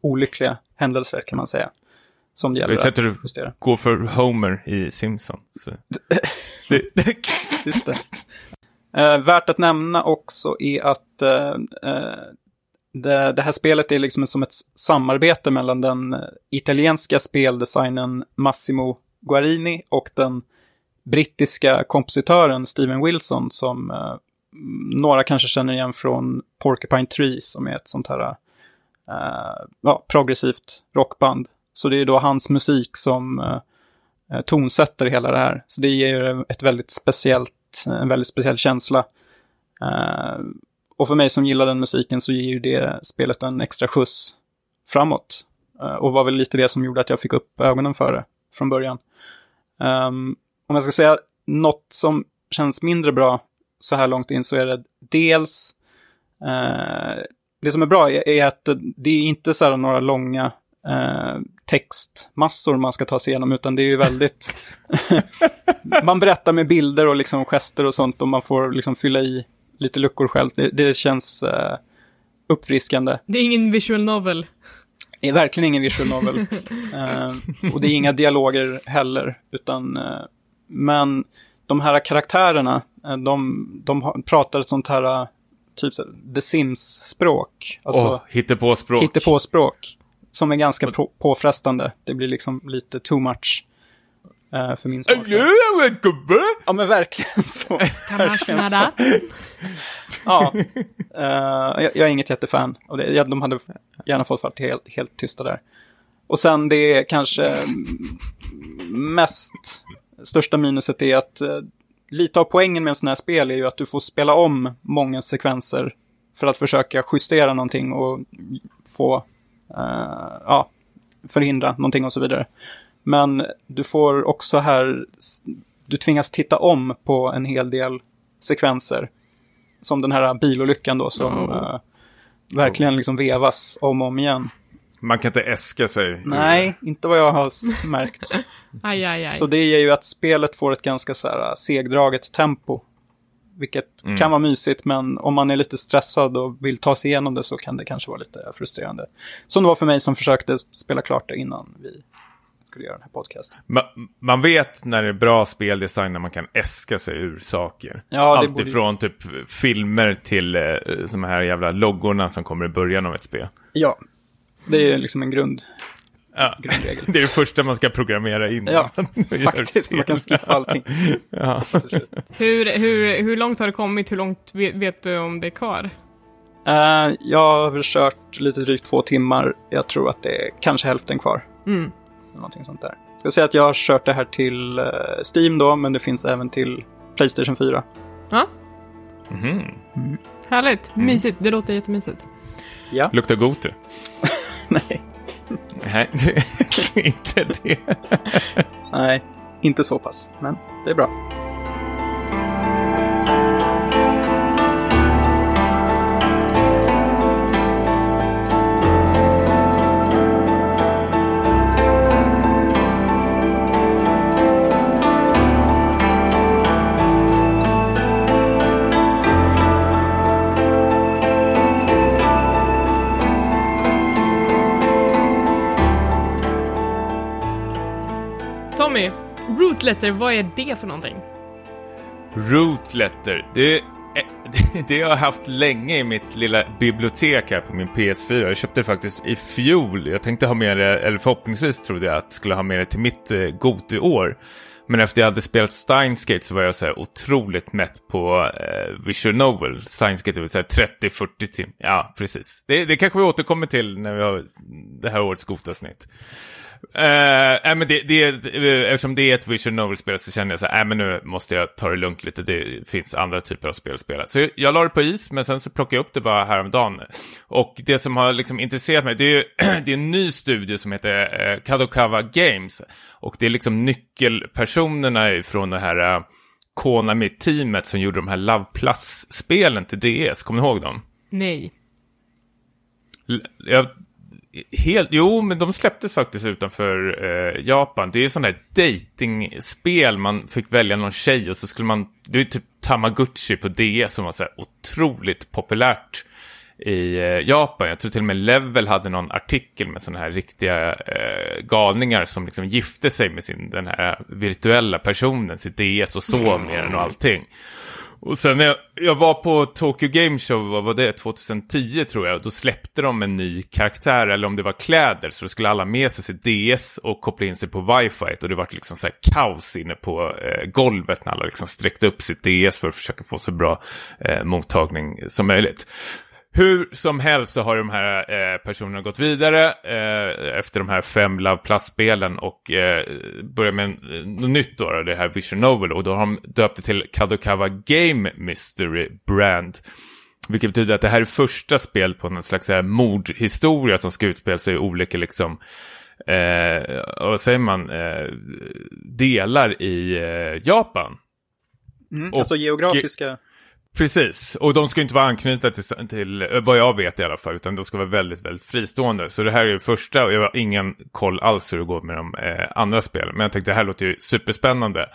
olyckliga händelser kan man säga. Som det gäller Vi sätter att justera. Gå för Homer i Simpsons. Det, Just det. Eh, värt att nämna också är att eh, eh, det, det här spelet är liksom som ett samarbete mellan den eh, italienska speldesignern Massimo Guarini och den brittiska kompositören Steven Wilson som eh, några kanske känner igen från Porcupine Tree som är ett sånt här eh, ja, progressivt rockband. Så det är då hans musik som eh, eh, tonsätter hela det här. Så det ger ju ett väldigt speciellt, en väldigt speciell känsla. Eh, och för mig som gillar den musiken så ger ju det spelet en extra skjuts framåt. Eh, och var väl lite det som gjorde att jag fick upp ögonen för det från början. Ehm, om jag ska säga något som känns mindre bra så här långt in så är det dels eh, det som är bra är, är att det är inte så här några långa eh, textmassor man ska ta sig igenom, utan det är ju väldigt... man berättar med bilder och liksom gester och sånt och man får liksom fylla i lite luckor själv. Det, det känns eh, uppfriskande. Det är ingen visual novel. Det är verkligen ingen visual novel. Eh, och det är inga dialoger heller, utan... Men de här karaktärerna, eh, de, de pratar ett sånt här, eh, typ så The Sims-språk. Alltså, Åh, hittepåspråk. hittepåspråk. Som är ganska på, påfrestande. Det blir liksom lite too much eh, för min smak. Ja, men verkligen så. Tamashnada. ja. Eh, jag, jag är inget jättefan av det. Jag- De hade gärna fått vara helt, helt tysta där. Och sen det kanske mest största minuset är att eh, lite av poängen med en sån här spel är ju att du får spela om många sekvenser för att försöka justera någonting och få, eh, ja, förhindra någonting och så vidare. Men du får också här, du tvingas titta om på en hel del sekvenser. Som den här bilolyckan då som Oh. eh, verkligen liksom vevas om och om igen. Man kan inte äska sig. ur- Nej, inte vad jag har märkt. Aj, aj, aj. Så det ger ju att spelet får ett ganska så här segdraget tempo. Vilket Mm. kan vara mysigt, men om man är lite stressad och vill ta sig igenom det så kan det kanske vara lite frustrerande. Som det var för mig som försökte spela klart det innan vi skulle göra den här podcasten. Ma man vet när det är bra speldesign när man kan äska sig ur saker. Ja, det Allt borde typ filmer till eh, de här jävla loggorna som kommer i början av ett spel. Ja, det är liksom en grund. Ja. Grundregel. Det är det första man ska programmera in. Ja, Faktiskt, man kan skippa allting. Ja. Hur, hur, hur långt har det kommit? Hur långt vet, vet du om det är kvar? Eh, jag har väl kört lite drygt två timmar. Jag tror att det är kanske hälften kvar. Mm. Någonting sånt där. Jag ska säga att jag har kört det här till eh, Steam då, men det finns även till Playstation 4. Ja. Mhm. Härligt. Mysigt. Det låter jättemysigt. Ja, Luktar Gote? nej. Nej, inte det. Nej, inte så pass. Men det är bra. Root letter, vad är det för någonting? Root letter. Det, det, eh, det har jag haft länge i mitt lilla bibliotek här på min PS4. Jag köpte det faktiskt i fjol. Jag tänkte ha med det, eller förhoppningsvis trodde jag att skulle ha med det till mitt eh, Goti-år. Men efter jag hade spelat Steinsgate så var jag så här otroligt mätt på eh, Visual Novel. Steinsgate var så 30-40 timmar. Ja, precis. Det, det kanske vi återkommer till när vi har det här årets Gotavsnitt. Uh, nej, men det, det, är- eftersom det är ett visual novel-spel så känner jag så här, nej men nu måste jag ta det lugnt lite, det finns andra typer av spel att spela. Så jag, jag la det på is, men sen så plockade jag upp det bara häromdagen. Och det som har liksom intresserat mig, det är, ju- det är en ny studie som heter uh, Kadokawa Games. Och det är liksom nyckelpersonerna från det här uh, Konami-teamet som gjorde de här Love Plus-spelen till DS, kommer ni ihåg dem? Nej. L- Jag, helt, jo, men de släpptes faktiskt utanför eh, Japan. Det är ju sådana här datingspel Man fick välja någon tjej och så skulle man... Det är typ Tamagotchi på DS som var så här otroligt populärt i eh, Japan. Jag tror till och med Level hade någon artikel med sådana här riktiga eh, galningar som liksom gifte sig med sin, den här virtuella personen, sitt DS och sov med den och allting. Och sen när jag, jag var på Tokyo Game Show, vad var det, 2010 tror jag, då släppte de en ny karaktär, eller om det var kläder, så då skulle alla med sig sitt DS och koppla in sig på wifi. Och det var liksom så här kaos inne på eh, golvet när alla liksom sträckte upp sitt DS för att försöka få så bra eh, mottagning som möjligt. Hur som helst så har de här eh, personerna gått vidare eh, efter de här fem Love Plus-spelen och eh, börjat med eh, något nytt då, det här Vision Novel. Och då har de döpt det till Kadokawa Game Mystery Brand. Vilket betyder att det här är första spel på någon slags här mordhistoria som ska utspela sig i olika liksom eh, vad säger man, eh, delar i eh, Japan. Mm. Och- alltså geografiska... Precis, och de ska ju inte vara anknutna till, till eh, vad jag vet i alla fall, utan de ska vara väldigt, väldigt fristående. Så det här är det första, och jag har ingen koll alls hur det går med de eh, andra spelen. Men jag tänkte det här låter ju superspännande.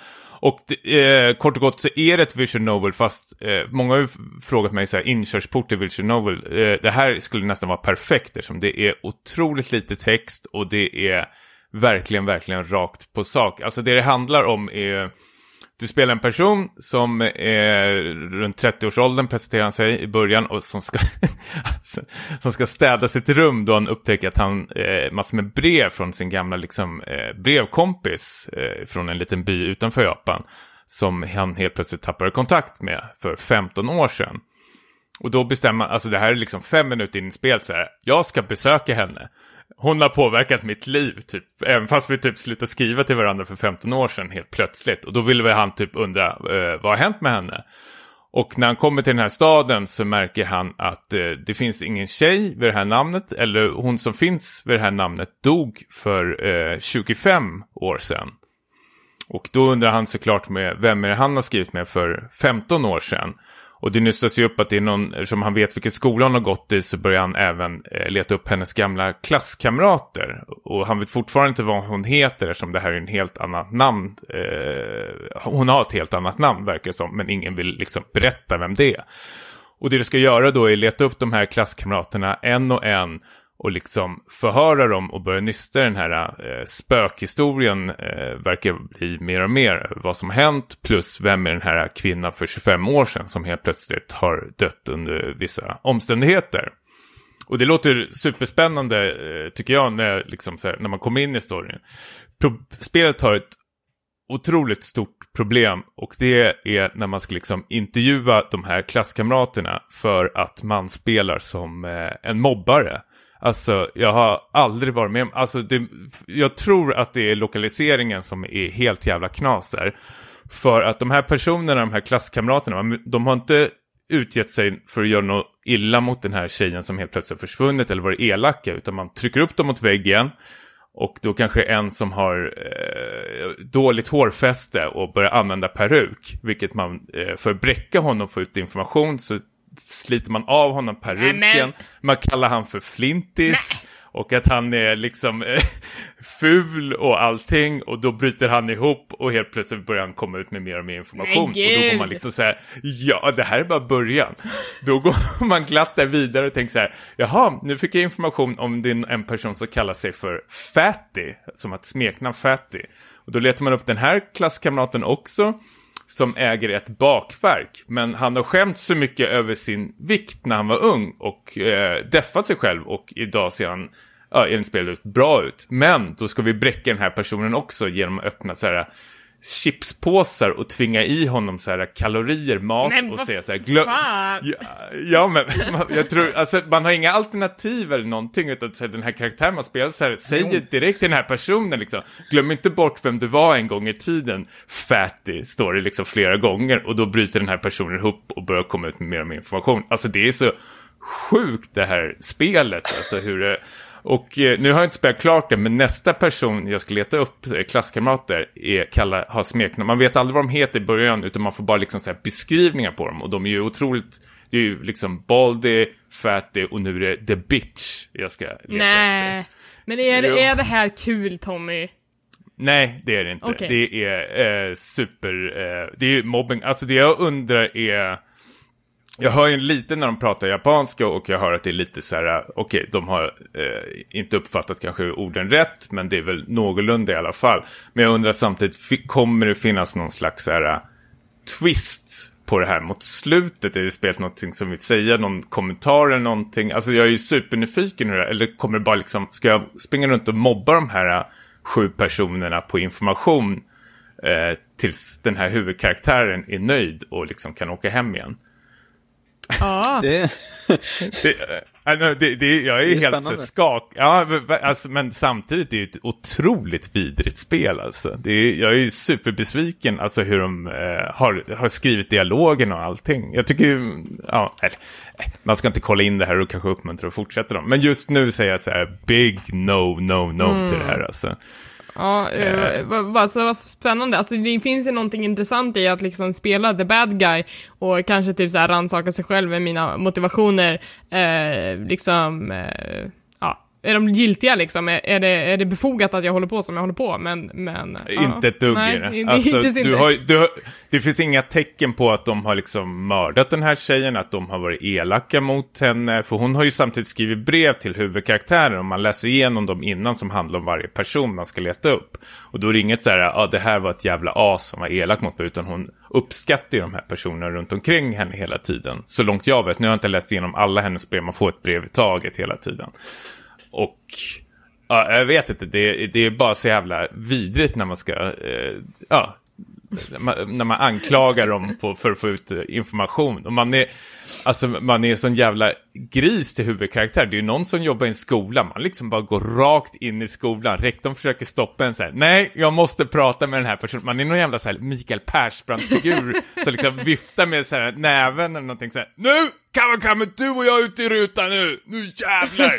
Och eh, kort och gott så är det ett Vision Novel, fast eh, många har ju frågat mig så här, inkörsport till Vision Novel. Eh, det här skulle nästan vara perfekt eftersom det är otroligt lite text och det är verkligen, verkligen rakt på sak. Alltså det det handlar om är du spelar en person som är runt 30-årsåldern, presenterar han sig i början, och som ska, som ska städa sitt rum då han upptäcker att han eh, massor med brev från sin gamla liksom, eh, brevkompis eh, från en liten by utanför Japan, som han helt plötsligt tappade kontakt med för 15 år sedan. Och då bestämmer han, alltså det här är liksom fem minuter in i spelet så här, jag ska besöka henne. Hon har påverkat mitt liv, typ. Även fast vi typ slutade skriva till varandra för 15 år sedan helt plötsligt. Och då ville väl han typ undra, eh, vad har hänt med henne? Och när han kommer till den här staden så märker han att eh, det finns ingen tjej vid det här namnet, eller hon som finns vid det här namnet dog för eh, 25 år sedan. Och då undrar han såklart med vem är det han har skrivit med för 15 år sedan. Och det nystas ju upp att det är någon, som han vet vilken skola hon har gått i så börjar han även eh, leta upp hennes gamla klasskamrater. Och han vet fortfarande inte vad hon heter eftersom det här är en helt annat namn. Eh, hon har ett helt annat namn verkar det som, men ingen vill liksom berätta vem det är. Och det du ska göra då är leta upp de här klasskamraterna en och en och liksom förhöra dem och börja nysta i den här eh, spökhistorien eh, verkar bli mer och mer vad som har hänt plus vem är den här kvinnan för 25 år sedan som helt plötsligt har dött under vissa omständigheter. Och det låter superspännande eh, tycker jag när, liksom, så här, när man kommer in i storyn. Pro- spelet har ett otroligt stort problem och det är när man ska liksom intervjua de här klasskamraterna för att man spelar som eh, en mobbare. Alltså, jag har aldrig varit med om, alltså det, jag tror att det är lokaliseringen som är helt jävla knas där. För att de här personerna, de här klasskamraterna, de har inte utgett sig för att göra något illa mot den här tjejen som helt plötsligt har försvunnit eller varit elaka, utan man trycker upp dem mot väggen. Och då kanske en som har eh, dåligt hårfäste och börjar använda peruk, vilket man, eh, för att bräcka honom och få ut information så sliter man av honom peruken, man kallar han för flintis. Och att han är liksom eh, ful och allting och då bryter han ihop och helt plötsligt börjar han komma ut med mer och mer information. Och då går gud. man liksom så här, ja det här är bara början. Då går man glatt där vidare och tänker så här, jaha, nu fick jag information om är en person som kallar sig för Fatty, som ett smeknamn Fatty. Och då letar man upp den här klasskamraten också som äger ett bakverk. Men han har skämt så mycket över sin vikt när han var ung och eh, deffat sig själv och idag ser han ja, enligt spelet bra ut. Men då ska vi bräcka den här personen också genom att öppna så här chipspåsar och tvinga i honom så här kalorier, mat Men och säga så här glö- fan? Ja, ja, men man, jag tror, alltså man har inga alternativ eller någonting utan så här, den här karaktären man spelar så här, säger direkt till den här personen liksom, glöm inte bort vem du var en gång i tiden, fatty, står det liksom flera gånger och då bryter den här personen ihop och börjar komma ut med mer och mer information. Alltså det är så sjukt det här spelet, alltså hur det och eh, nu har jag inte spelat klart det, men nästa person jag ska leta upp, eh, klasskamrater, är, kalla, har smeknamn. Man vet aldrig vad de heter i början, utan man får bara liksom så beskrivningar på dem. Och de är ju otroligt, det är ju liksom Baldy, Fatty och nu är det The Bitch jag ska leta efter. Nej. Men är det, är det här kul Tommy? Nej, det är det inte. Okej. Det är eh, super, eh, det är mobbing. Alltså det jag undrar är, jag hör ju lite när de pratar japanska och jag hör att det är lite så här, okej, de har eh, inte uppfattat kanske orden rätt, men det är väl någorlunda i alla fall. Men jag undrar samtidigt, kommer det finnas någon slags så här, eh, twist på det här mot slutet? Är det spelet någonting som vill säga, någon kommentar eller någonting? Alltså jag är ju supernyfiken hur det eller kommer det bara liksom, ska jag springa runt och mobba de här eh, sju personerna på information eh, tills den här huvudkaraktären är nöjd och liksom kan åka hem igen? Ja. Det, Det, nej, det, det, jag är, Det är helt så spännande. skak. Ja, men, alltså, men samtidigt är det ett otroligt vidrigt spel. Alltså. Det är, jag är ju superbesviken alltså, hur de eh, har, har skrivit dialogen och allting. Jag tycker ju, ja, eller, eh, man ska inte kolla in det här och kanske uppmuntra att fortsätta dem. Men just nu säger jag så här, big no, no, no till det här. Alltså. Ja, eh, vad, vad, så vad spännande. Alltså, det finns ju någonting intressant i att liksom spela the bad guy och kanske typ så här rannsaka sig själv med mina motivationer. Eh, liksom, eh, är de giltiga liksom? Är, är, det, är det befogat att jag håller på som jag håller på? Men, men. Inte ett dugg Nej, det. Alltså, du har, du har, det finns inga tecken på att de har liksom mördat den här tjejen, att de har varit elaka mot henne. För hon har ju samtidigt skrivit brev till huvudkaraktären och man läser igenom dem innan som handlar om varje person man ska leta upp. Och då är det inget så här, ja ah, det här var ett jävla as som var elak mot mig, utan hon uppskattar ju de här personerna runt omkring henne hela tiden. Så långt jag vet, nu har jag inte läst igenom alla hennes brev, man får ett brev i taget hela tiden. Och ja, jag vet inte, det, det är bara så jävla vidrigt när man ska, eh, ja, när man anklagar dem på, för att få ut eh, information. Och man är, alltså man är sån jävla gris till huvudkaraktär. Det är ju någon som jobbar i en skola, man liksom bara går rakt in i skolan. Rektorn försöker stoppa en så här, nej, jag måste prata med den här personen. Man är någon jävla så här Mikael Persbrandt-figur som liksom viftar med så här näven eller någonting så här, nu, Kawakami, du och jag är ute i rutan nu, nu jävlar!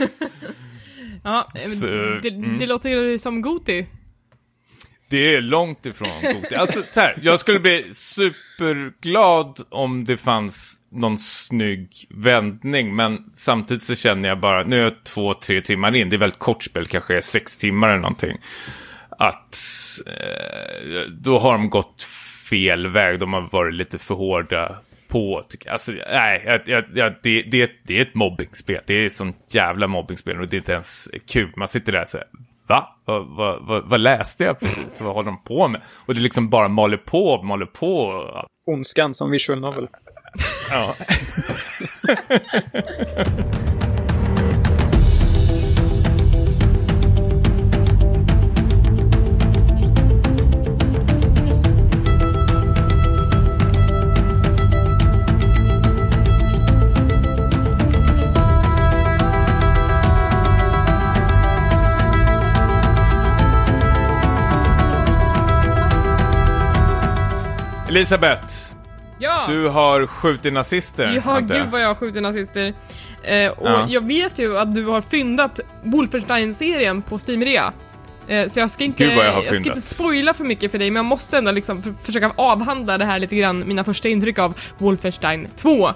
Ja, Så, det, mm. det låter ju som Goti. Det är långt ifrån Goti. Alltså så här, jag skulle bli superglad om det fanns någon snygg vändning, men samtidigt så känner jag bara, nu är jag två, tre timmar in, det är väldigt kort spel, kanske är sex timmar eller någonting. Att eh, då har de gått fel väg, de har varit lite för hårda på. Alltså, nej, jag, jag, jag, det, det, det är ett mobbingspel. Det är ett sånt jävla mobbingspel och det är inte ens kul. Man sitter där och säger, va? Vad, vad, vad, vad läste jag precis? Vad håller de på med? Och det liksom bara maler på, maler på. ondskan som visual novel. Ja. Elisabeth, Ja! Du har skjutit nazister, Ja, jag. gud vad jag har skjutit nazister. Eh, och Ja. jag vet ju att du har fyndat Wolfenstein-serien på Steam-rea. Eh, så jag ska, inte, jag har ska inte spoila för mycket för dig, men jag måste ändå liksom för, försöka avhandla det här lite grann, mina första intryck av Wolfenstein 2.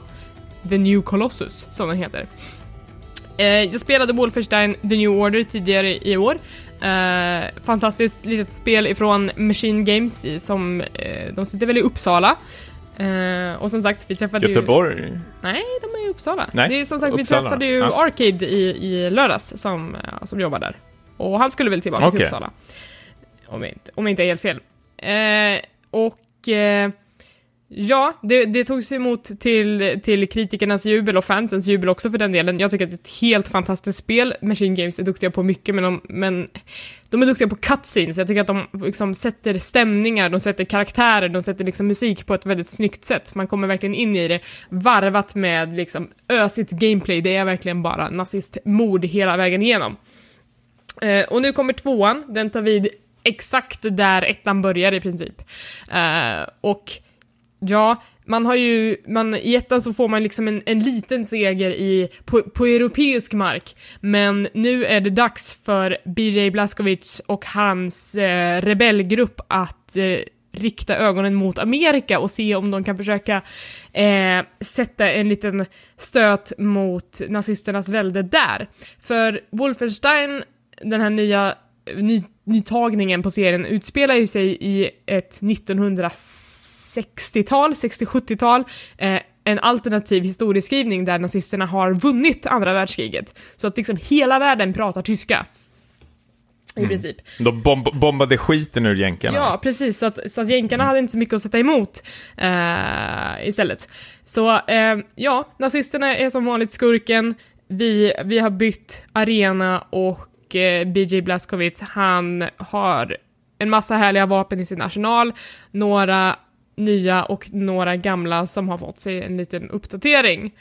The New Colossus, som den heter. Eh, jag spelade Wolfenstein The New Order tidigare i år. Eh, fantastiskt litet spel ifrån Machine Games som, eh, de sitter väl i Uppsala. Eh, och som sagt, vi träffade ju... Göteborg? Nej, de är i Uppsala. Nej, det är som sagt, vi Uppsala. träffade ju Ja. Arcade i, i lördags som, ja, som jobbar där. Och han skulle väl tillbaka till Okej. Uppsala. Om jag inte, om jag inte är helt fel. Eh, och eh, ja, det, det togs emot till, till kritikernas jubel och fansens jubel också för den delen. Jag tycker att det är ett helt fantastiskt spel. Machine Games är duktiga på mycket, men de, men de är duktiga på cutscenes. Jag tycker att de liksom sätter stämningar, de sätter karaktärer, de sätter liksom musik på ett väldigt snyggt sätt. Man kommer verkligen in i det, varvat med liksom ösigt gameplay. Det är verkligen bara nazistmord hela vägen igenom. Eh, och nu kommer tvåan, den tar vid exakt där ettan börjar i princip. Eh, och ja, man har ju, man, i ettan så får man liksom en, en liten seger i, på, på europeisk mark, men nu är det dags för BJ Blaskovic och hans eh, rebellgrupp att eh, rikta ögonen mot Amerika och se om de kan försöka eh, sätta en liten stöt mot nazisternas välde där. För Wolfenstein, den här nya ny, nytagningen på serien, utspelar ju sig i ett 1960-tal, 60-70-tal, eh, en alternativ historieskrivning där nazisterna har vunnit andra världskriget. Så att liksom hela världen pratar tyska. I princip. De bomb bombade skiten ur jänkarna. Ja, precis. Så att, så att jänkarna hade inte så mycket att sätta emot eh, istället. Så eh, ja, nazisterna är som vanligt skurken. Vi, vi har bytt arena och eh, BJ Blazkowicz, han har en massa härliga vapen i sin arsenal. Några nya och några gamla som har fått sig en liten uppdatering.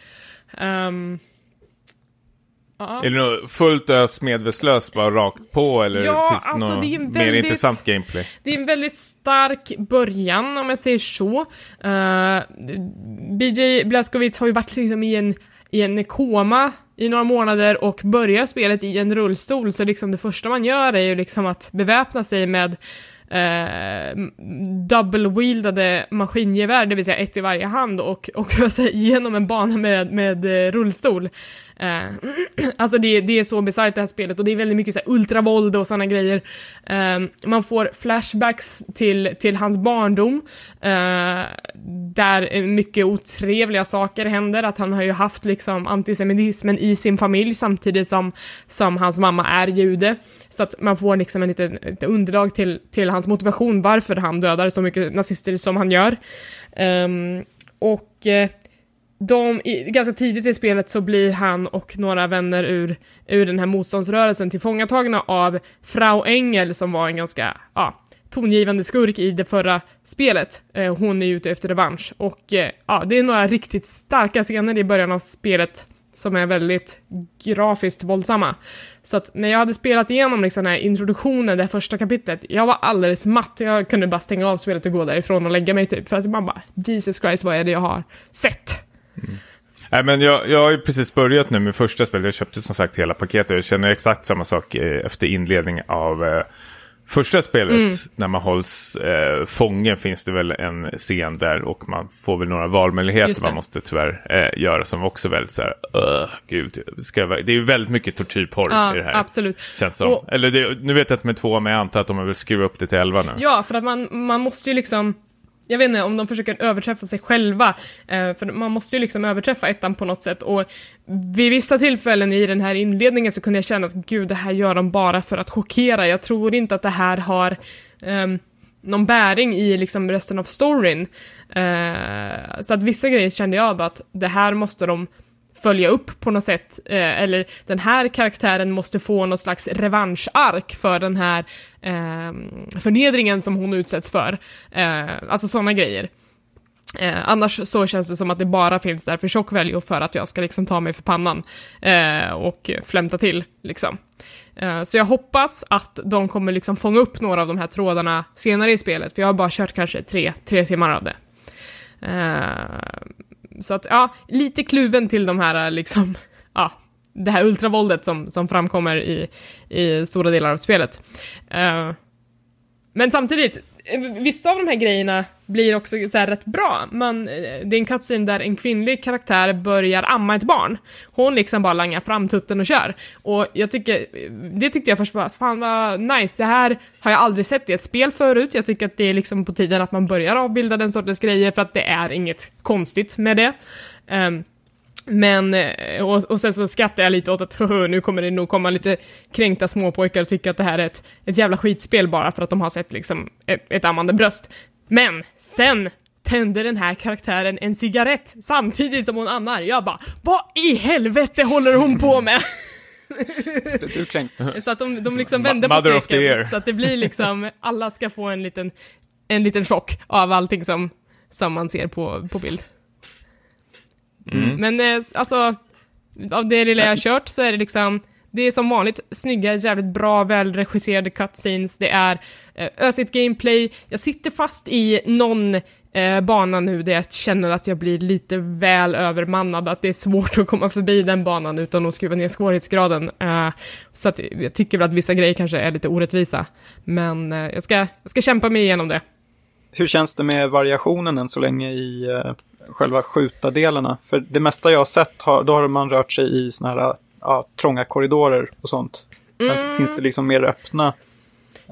Ja. Är det något fullt ös medvetslös bara rakt på eller Ja, finns det alltså, något det är en mer väldigt- intressant gameplay? Det är en väldigt stark början, om jag säger så. Uh, BJ Blazkowicz har ju varit liksom i en, i en koma i några månader och börjar spelet i en rullstol, så liksom det första man gör är ju liksom att beväpna sig med eh, double-wieldade maskingevär, det vill säga ett i varje hand och, och ösa alltså igenom en bana med, med eh, rullstol. Eh, alltså det, det är så bisarrt det här spelet och det är väldigt mycket så här ultravåld och sådana grejer. Eh, man får flashbacks till, till hans barndom, eh, där mycket otrevliga saker händer, att han har ju haft liksom antisemitismen i sin familj samtidigt som, som hans mamma är jude. Så att man får liksom en liten, ett underlag till, till hans motivation varför han dödar så mycket nazister som han gör. Um, och eh, de, i, ganska tidigt i spelet så blir han och några vänner ur, ur den här motståndsrörelsen tillfångatagna av Frau Engel som var en ganska, ja, tongivande skurk i det förra spelet. Eh, hon är ute efter revansch och eh, ja, det är några riktigt starka scener i början av spelet som är väldigt grafiskt våldsamma. Så att när jag hade spelat igenom liksom den här introduktionen, det här första kapitlet, jag var alldeles matt. Jag kunde bara stänga av spelet och gå därifrån och lägga mig typ. För att man bara, Jesus Christ, vad är det jag har sett? Mm. Nej, men jag, jag har ju precis börjat nu med första spelet. Jag köpte som sagt hela paketet. Jag känner exakt samma sak eh, efter inledning av eh, första spelet. Mm. När man hålls eh, fånge finns det väl en scen där och man får väl några valmöjligheter man måste tyvärr eh, göra som också väldigt så här, "Ugh, gud, ska jag, ver-" det är ju väldigt mycket tortyrporr Ja, i det här. absolut. Känns som. Och- Eller det, nu vet jag att med två, men jag antar att de väl skruvat upp det till elva nu. Ja, för att man, man måste ju liksom jag vet inte om de försöker överträffa sig själva, eh, för man måste ju liksom överträffa ettan på något sätt och vid vissa tillfällen i den här inledningen så kunde jag känna att gud, det här gör de bara för att chockera. Jag tror inte att det här har ehm, någon bäring i liksom resten av storyn. Eh, så att vissa grejer kände jag bara att det här måste de följa upp på något sätt, eh, eller den här karaktären måste få något slags revanschark för den här eh, förnedringen som hon utsätts för. Eh, alltså sådana grejer. Eh, annars så känns det som att det bara finns där för tjock value för att jag ska liksom ta mig för pannan eh, och flämta till liksom. Eh, så jag hoppas att de kommer liksom fånga upp några av de här trådarna senare i spelet, för jag har bara kört kanske tre, tre timmar av det. Eh, så att, ja, lite kluven till de här eh, liksom, ja, det här ultravåldet som, som framkommer i, i stora delar av spelet. Uh, men samtidigt, vissa av de här grejerna blir också så här rätt bra. men eh, det är en cutscene där en kvinnlig karaktär börjar amma ett barn. Hon liksom bara langar fram tutten och kör. Och jag tycker, eh, det tyckte jag först var, fan vad nice, det här har jag aldrig sett i ett spel förut. Jag tycker att det är liksom på tiden att man börjar avbilda den sortens grejer för att det är inget konstigt med det. Um, men, eh, och, och sen så skrattar jag lite åt att nu kommer det nog komma lite kränkta småpojkar och tycka att det här är ett, ett jävla skitspel bara för att de har sett liksom ett, ett ammande bröst. Men sen tänder den här karaktären en cigarett samtidigt som hon ammar. Jag bara, vad i helvete håller hon på med? du kränkt? Så att de, de liksom vänder Mother på steken. Så att det blir liksom, alla ska få en liten, en liten chock av allting som, som man ser på, på bild. Mm. Men eh, alltså, av det lilla jag har kört så är det liksom, det är som vanligt snygga, jävligt bra, välregisserade cutscenes, det är eh, ösigt gameplay, jag sitter fast i någon eh, bana nu där jag känner att jag blir lite väl övermannad, att det är svårt att komma förbi den banan utan att skruva ner svårighetsgraden. Eh, så att jag tycker väl att vissa grejer kanske är lite orättvisa. Men eh, jag, ska, jag ska kämpa mig igenom det. Hur känns det med variationen än så länge i eh, själva skjutardelarna? För det mesta jag har sett, har, då har man rört sig i såna här ja, trånga korridorer och sånt. Men Finns det liksom mer öppna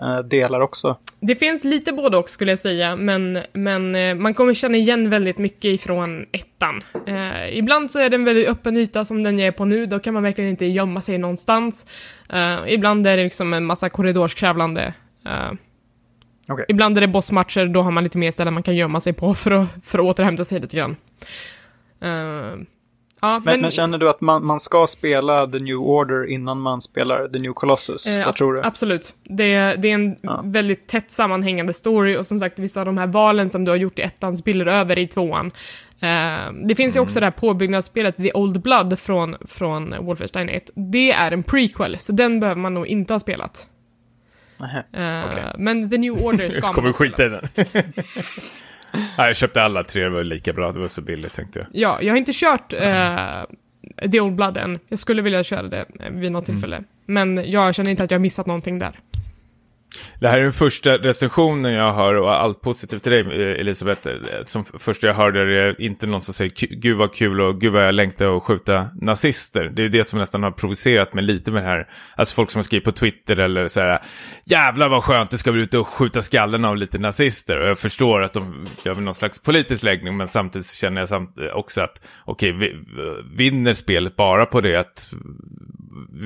eh, delar också? Det finns lite både och skulle jag säga, men, men eh, man kommer känna igen väldigt mycket ifrån ettan. Eh, ibland så är det en väldigt öppen yta som den jag är på nu, då kan man verkligen inte gömma sig någonstans. Eh, ibland är det liksom en massa korridorskravlande. Okej. Ibland är det bossmatcher, då har man lite mer ställen man kan gömma sig på för att, för att återhämta sig lite grann. Eh, ja, Men, men, känner du att man, man ska spela The New Order innan man spelar The New Colossus? Eh, Vad tror du? Absolut. Det, det är en Ja. väldigt tätt sammanhängande story och som sagt, vissa av de här valen som du har gjort i ettan spiller över i tvåan. Eh, det finns ju också det här påbyggnadsspelet The Old Blood från, från Wolfenstein 1. Det är en prequel, så den behöver man nog inte ha spelat. Eh, Okej. Men The New Order ska man Kommer skita i den. Nej, jag köpte alla tre, det var lika bra, det var så billigt tänkte jag. Ja, jag har inte kört eh, The Old Blood än. Jag skulle vilja köra det vid något tillfälle. Men jag känner inte att jag har missat någonting där. Det här är den första recensionen jag hör och allt positivt till dig eh, Elisabeth. Eh, som första jag hörde det är det inte någon som säger gud vad kul och gud vad jag längtar att skjuta nazister. Det är det som nästan har provocerat mig lite med det här. Alltså folk som har skrivit på Twitter eller så här jävlar vad skönt det ska bli ute och skjuta skallen av lite nazister. Och jag förstår att de gör någon slags politisk läggning men samtidigt så känner jag också att okej, vi, eh, vinner spelet bara på det att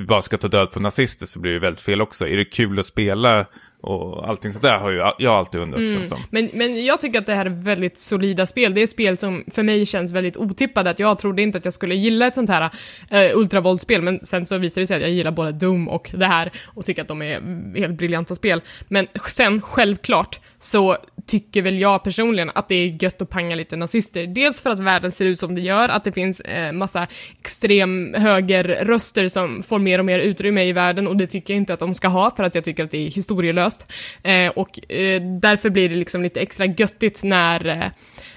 bara ska ta död på nazister så blir det väldigt fel också. Är det kul att spela och allting sådär har ju jag alltid undrat känns som. Men, men jag tycker att det här är väldigt solida spel. Det är spel som för mig känns väldigt otippade. Att jag trodde inte att jag skulle gilla ett sånt här uh, ultravåldsspel, men sen så visar det sig att jag gillar både Doom och det här och tycker att de är helt briljanta spel. Men sen, självklart, så tycker väl jag personligen att det är gött att panga lite nazister. Dels för att världen ser ut som det gör, att det finns eh, massa extrem högerröster som får mer och mer utrymme i världen och det tycker jag inte att de ska ha för att jag tycker att det är historielöst. Eh, och eh, därför blir det liksom lite extra göttigt när eh,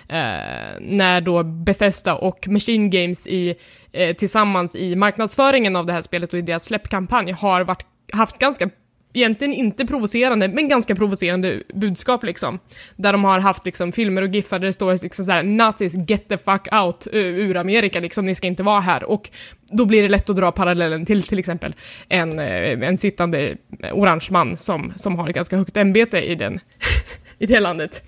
eh, när då Bethesda och Machine Games i, eh, tillsammans i marknadsföringen av det här spelet och i deras släppkampanj har varit, haft ganska egentligen inte provocerande, men ganska provocerande budskap liksom. Där de har haft liksom filmer och giffar där det står liksom såhär “Nazis get the fuck out” eh, ur Amerika liksom, ni ska inte vara här. Och då blir det lätt att dra parallellen till till exempel en, eh, en sittande eh, orange man som, som har ett ganska högt ämbete i den i det landet.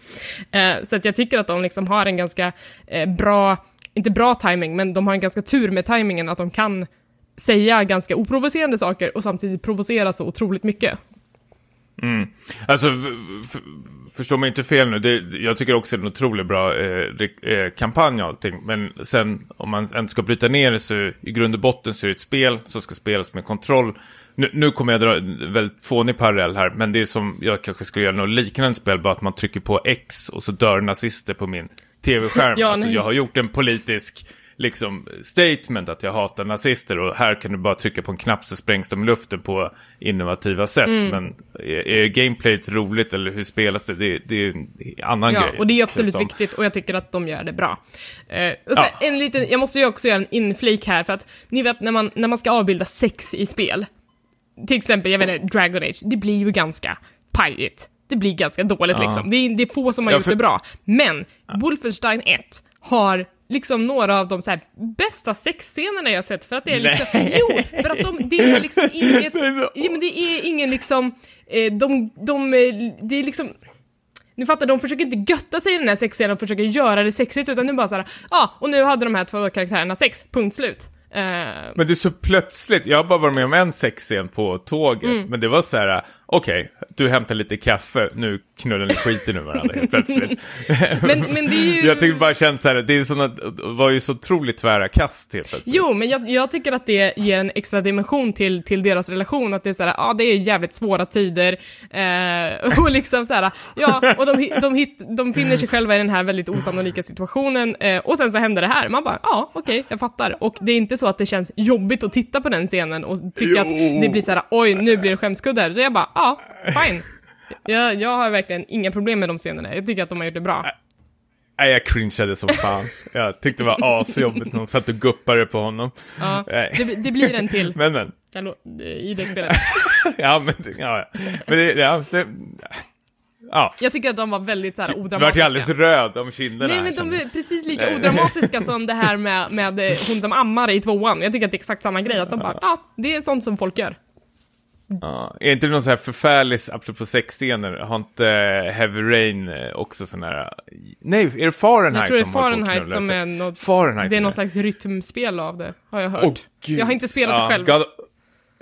Eh, så att jag tycker att de liksom har en ganska eh, bra, inte bra timing, men de har en ganska tur med timingen att de kan säga ganska oprovocerande saker och samtidigt provocera så otroligt mycket. Mm. Alltså, förstå mig inte fel nu. Det, jag tycker också det är en otroligt bra eh, eh, kampanj och allting. Men sen om man ändå ska bryta ner det så i grund och botten så är det ett spel som ska spelas med kontroll. Nu, nu kommer jag dra en väldigt fånig parallell här. Men det är som jag kanske skulle göra något liknande spel. Bara att man trycker på X och så dör nazister på min tv-skärm. Ja, att jag har gjort en politisk liksom statement att jag hatar nazister och här kan du bara trycka på en knapp så sprängs de i luften på innovativa sätt. Mm. Men är, är gameplayet roligt eller hur spelas det? Det, det är en annan Ja, grej. och det är absolut viktigt och jag tycker att de gör det bra. Eh, och så Ja. en liten, jag måste ju också göra en inflik här för att ni vet när man, när man ska avbilda sex i spel, till exempel, jag vet inte, Dragon Age, det blir ju ganska pajigt. Det blir ganska dåligt Ja. liksom. Det är, det är få som har Ja, gjort för- det bra. Men Wolfenstein 1 har liksom några av de så här bästa sexscenerna jag sett för att det är liksom, Nej. jo, för att de, det är liksom inget, ja, men det är ingen liksom, eh, de, de, eh, det är liksom, ni fattar, de försöker inte götta sig i den här sexscenen och försöker göra det sexigt, utan det är bara såhär, ja, ah, och nu hade de här två karaktärerna sex, punkt slut. Eh, Men det är så plötsligt, jag har bara varit med om en sexscen på tåget, Mm. men det var så här, okej, du hämtar lite kaffe, nu knullar ni skiten ur varandra helt plötsligt. men, men det är ju... Jag tyckte bara känns så här, det är såna, det var ju så otroligt tvära kast helt plötsligt. Jo, men jag, jag tycker att det ger en extra dimension till, till deras relation, att det är såhär, ja, ah, det är jävligt svåra tider, eh, och liksom såhär, ja, och de, de, hit, de finner sig själva i den här väldigt osannolika situationen, eh, och sen så händer det här, man bara, ja, okej, jag fattar. Och det är inte så att det känns jobbigt att titta på den scenen och tycka att Jo. det blir såhär, oj, nu blir det skämskudde, då är jag bara, ja, fine. Jag, jag har verkligen inga problem med de scenerna, jag tycker att de har gjort det bra. Nej, jag cringeade som fan. Jag tyckte det var asjobbigt när hon satt och guppade på honom. Ja, det, det blir en till Men men, i det spelet. ja men, ja, men det, ja, det, ja. Jag tycker att de var väldigt såhär Du vart ju odramatiska. alldeles röd om kinderna. Nej här, men de är precis lika Nej. odramatiska som det här med, med hon som ammar i tvåan. Jag tycker att det är exakt samma grej, att de bara, ja, det är sånt som folk gör. Ja, är inte det någon så här förfärlig, apropå sexscener, har inte eh, Heavy Rain eh, också sån här... Nej, är det Fahrenheit Jag tror det är de Fahrenheit som är något, Fahrenheit det är någon slags rytmspel av det, har jag hört. Gud. jag har inte spelat Ja, det själv. God...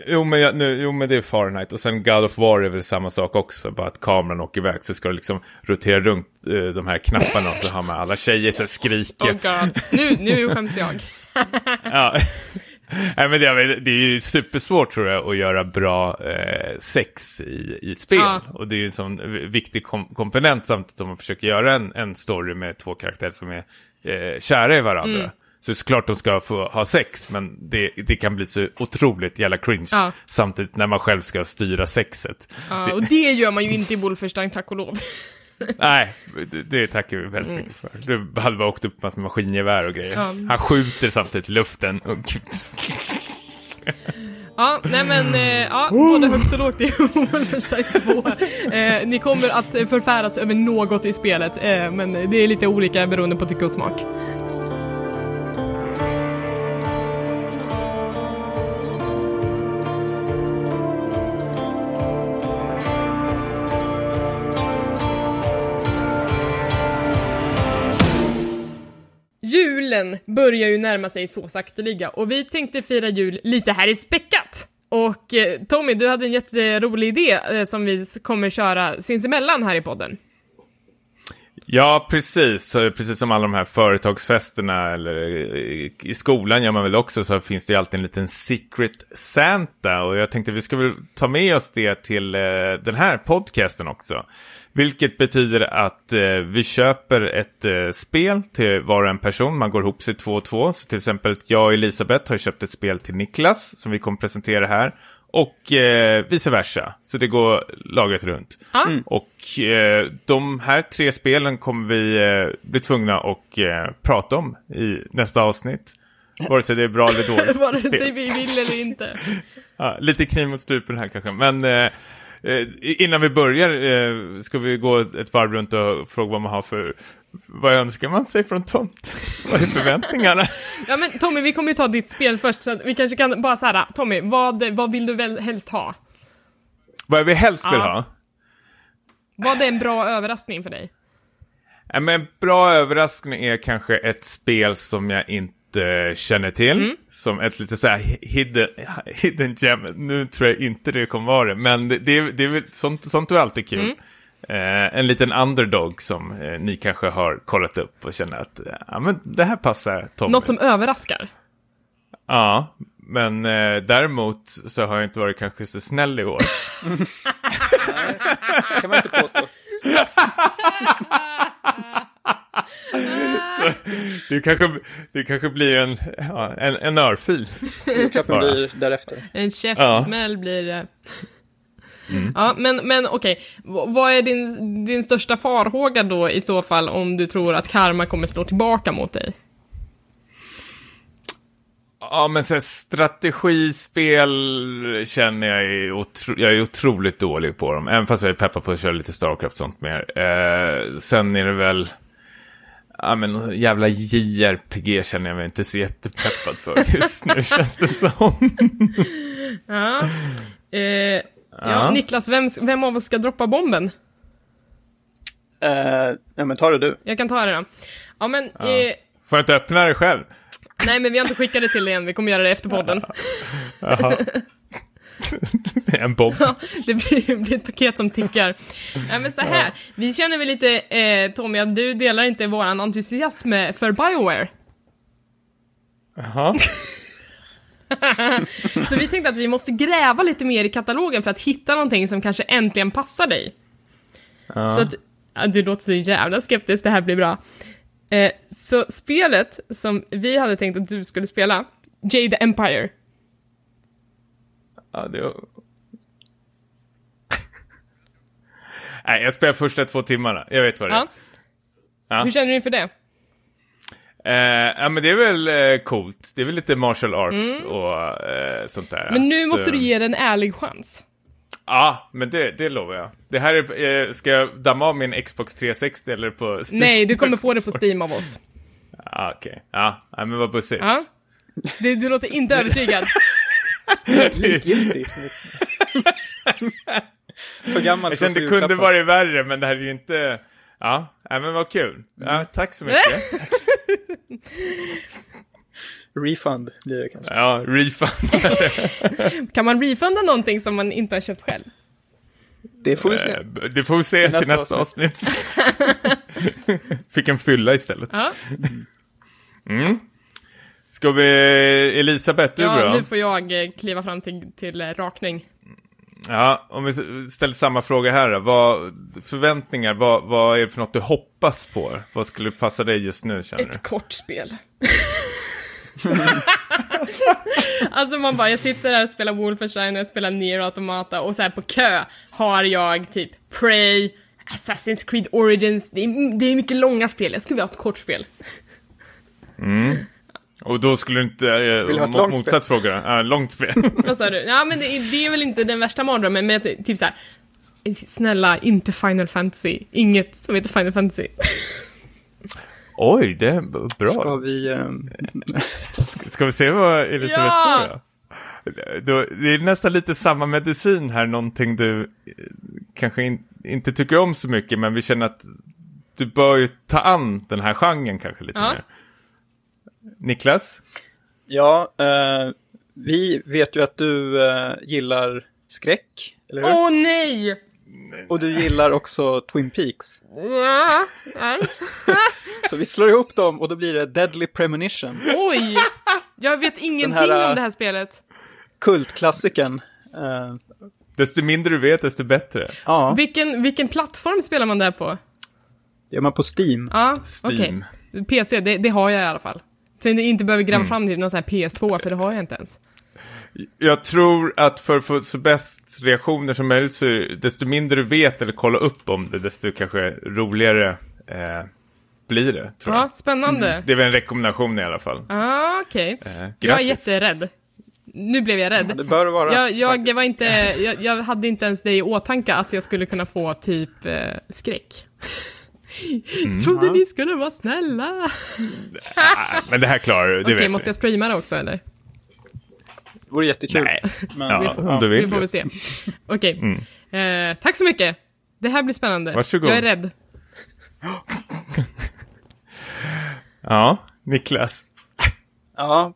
Jo men, jag, nu, jo men det är Fahrenheit och sen God of War är väl samma sak också, bara att kameran åker iväg så ska du liksom rotera runt eh, de här knapparna och så har man alla tjejer så här skriker. Oh god, nu, nu skäms jag. Ja. Nej, men det, är- det är ju supersvårt tror jag att göra bra eh, sex i, i spel. Ja. Och det är ju en sån viktig kom komponent samtidigt om man försöker göra en, en story med två karaktärer som är eh, kära i varandra. Mm. Så såklart de ska få ha sex, men det, det kan bli så otroligt jävla cringe Ja. samtidigt när man själv ska styra sexet. Ja, och det gör man ju inte i Wolfenstein, tack och lov. Nej, det, det tackar vi väldigt mycket för. Du hade bara åkt upp massor med maskingevär och grejer. Ja. Han skjuter samtidigt i luften. Och, Ja, nej men, eh, ja, både högt och lågt i Wolfenstein 2. Eh, ni kommer att förfäras över något i spelet, eh, men det är lite olika beroende på tycke och smak. Julen börjar ju närma sig så sakteliga och vi tänkte fira jul lite här i Späckat. Och eh, Tommy, du hade en jätterolig idé eh, som vi kommer köra sinsemellan här i podden. Ja, precis. Precis som alla de här företagsfesterna eller eh, i- skolan gör man väl också så finns det ju alltid en liten secret Santa. Och jag tänkte vi ska väl ta med oss det till den här podcasten också. Vilket betyder att eh, vi köper ett eh, spel till var och en person. Man går ihop sig två och två. Så till exempel jag och Elisabeth har köpt ett spel till Niklas som vi kommer presentera här. Och eh, vice versa. Så det går laget runt. Ja. Och eh, de här tre spelen kommer vi eh, bli tvungna att eh, prata om i nästa avsnitt. Vare sig det är bra eller dåligt Vare sig vi vill eller inte. Ja, lite kniv mot strupen här kanske. Men eh, innan vi börjar eh, ska vi gå ett varv runt och fråga vad man har för... Vad önskar man sig från tomt? Vad är förväntningarna? Ja men Tommy, vi kommer ju ta ditt spel först, så vi kanske kan bara såhär, Tommy, vad, vad vill du väl helst ha? vad vi helst vill ha? Vad är en bra överraskning för dig? Ja, men en bra överraskning är kanske ett spel som jag inte känner till. Mm. Som ett lite så här hidden, hidden gem. Nu tror jag inte det kommer vara det. Men det, det, är- det sånt, sånt är alltid kul. Mm. Eh, en liten underdog som eh, ni kanske har kollat upp och känner att eh, ja, men det här passar Tommy. Något som överraskar? Ja, men eh, däremot så har jag inte varit kanske så snäll i år. kan man inte påstå. det Det kanske, det kanske blir en, ja, en, en örfil. Bara. blir därefter. En käftsmäll blir det. Ja, men, men okej. Vad är din, din största farhåga då i så fall om du tror att karma kommer slå tillbaka mot dig? Ja, men så här, strategispel känner jag är, otro, jag är otroligt dålig på dem. Även fast jag är peppad på att köra lite Starcraft och sånt mer. Eh, sen är det väl... Ja, men jävla JRPG känner jag mig inte så jättepeppad för just nu, känns det som. Ja. Eh, ja. Ja. Niklas, vem, vem av oss ska droppa bomben? Uh, ja, men ta det du. Jag kan ta det då. Ja, men... Eh, Får jag inte öppna det själv? nej, men vi har inte skickat det till dig än. Vi kommer göra det efter podden. En bomb. Ja, det blir, blir ett paket som tickar. Ja, men så här, vi känner väl lite, eh, Tommy, att du delar inte våran entusiasm för Bioware. Jaha. Så vi tänkte att vi måste gräva lite mer i katalogen för att hitta någonting som kanske äntligen passar dig. Så att, ja, du låter så jävla skeptisk, det här blir bra. Eh, så spelet som vi hade tänkt att du skulle spela, Jade Empire. Ja, det var... Nej, jag spelar första två timmarna. Jag vet vad det är. Ja. Ja. Hur känner du inför det? Eh, ja, men det är väl eh, coolt. Det är väl lite martial arts och eh, sånt där. Mm. Men nu Så- måste du ge det en ärlig chans. Ja, men det, det lovar jag. Det här är, eh, ska jag damma av min Xbox 360 eller på Steam? Nej, du kommer få det på Steam av oss. Ja, okej. Ja, ja, men vad bussigt. Ja. Det, du låter inte övertygad. Likgiltig. För gammal Jag kände det kunde varit värre, men det här är ju inte... Ja, ja men vad kul. Ja, tack så mycket. Refund blir det kanske. Ja, refund. Kan man refunda någonting som man inte har köpt själv? Det får vi se. Eh, Det får vi se till nästa nästa avsnitt. Fick en fylla istället. Ja, Ska vi... Elisabeth, du ja då? nu får jag eh, kliva fram till, till eh, rakning. Ja, om vi ställer samma fråga här då. Vad, förväntningar, vad, vad är det för något du hoppas på? Vad skulle passa dig just nu, känner du? Ett kort spel. alltså man bara, jag sitter här och spelar Wolfenstein jag spelar Nier Automata och så här på kö har jag typ Prey, Assassin's Creed Origins, det är, det är mycket långa spel, jag skulle vilja ha ett kort spel. Och då skulle du inte... Eh, Vill ha ett långt motsatt fråga. Ja, långt spel. Vad sa du? Ja men det, är- det är väl inte den värsta mardrömmen, men typ så här. Snälla, inte Final Fantasy. Inget som heter Final Fantasy. Oj, det är bra. Ska Ska, vi... ehm, ska vi se vad Elisabeth Ja! får då? då? Det är nästan lite samma medicin här, någonting du eh, kanske in, inte tycker om så mycket, men vi känner att du bör ju ta an den här genren kanske lite Ja. mer. Niklas? Ja, eh, vi vet ju att du eh, gillar skräck, eller hur? Åh nej! Och du gillar också Twin Peaks. Ja, nej. Så vi slår ihop dem och då blir det Deadly Premonition. Oj! Jag vet ingenting här, om det här spelet. Kultklassikern. Eh, Desto mindre du vet, desto bättre. ja, Vilken, vilken plattform spelar man där på? det gör man på Steam. Ja, Steam. okej. PC, det, det har jag i alla fall. Så jag inte behöver Mm. gräva fram till någon sån här PS2, för det har jag inte ens. Jag tror att för att få så bäst reaktioner som möjligt så desto mindre du vet eller kolla upp om det, desto kanske roligare eh, blir det, tror Ja, jag. spännande. Det är väl en rekommendation i alla fall. Ja, okej. Eh, Jag är jätterädd. Nu blev jag rädd. Det bör vara. Jag, jag, var inte, jag, jag hade inte ens det i åtanke att jag skulle kunna få typ eh, skräck. Mm. Trodde ni skulle vara snälla. Men det här klarar du, det Okej, vet måste vi. jag streama det också eller? Det vore jättekul. Nej. Men, Ja, vi får- om du vill. Vi får väl se. Okej. Eh, tack så mycket. Det här blir spännande. Varsågod. Jag är rädd. Ja, Niklas. ja.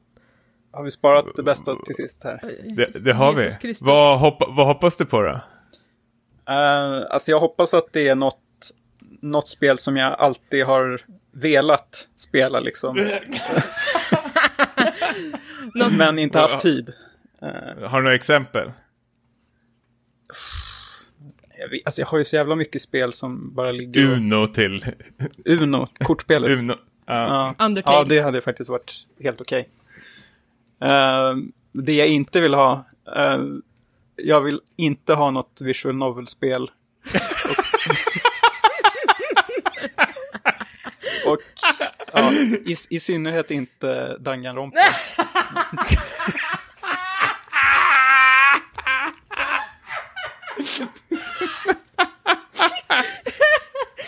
Har vi sparat det bästa till sist här? Det, det har Jesus vi. Vad, hoppa, vad hoppas du på då? Uh, alltså jag hoppas att det är något, något spel som jag alltid har velat spela liksom. Men inte haft tid. Har du några exempel? Jag, vet, alltså jag har ju så jävla mycket spel som bara ligger. Uno till... Uno, kortspelet. Uno. Ja. Undertale. Ja, det hade faktiskt varit helt okej. Eh, det jag inte vill ha, eh, jag vill inte ha något visual novel-spel. och och ja, i, i synnerhet inte Danganronpa.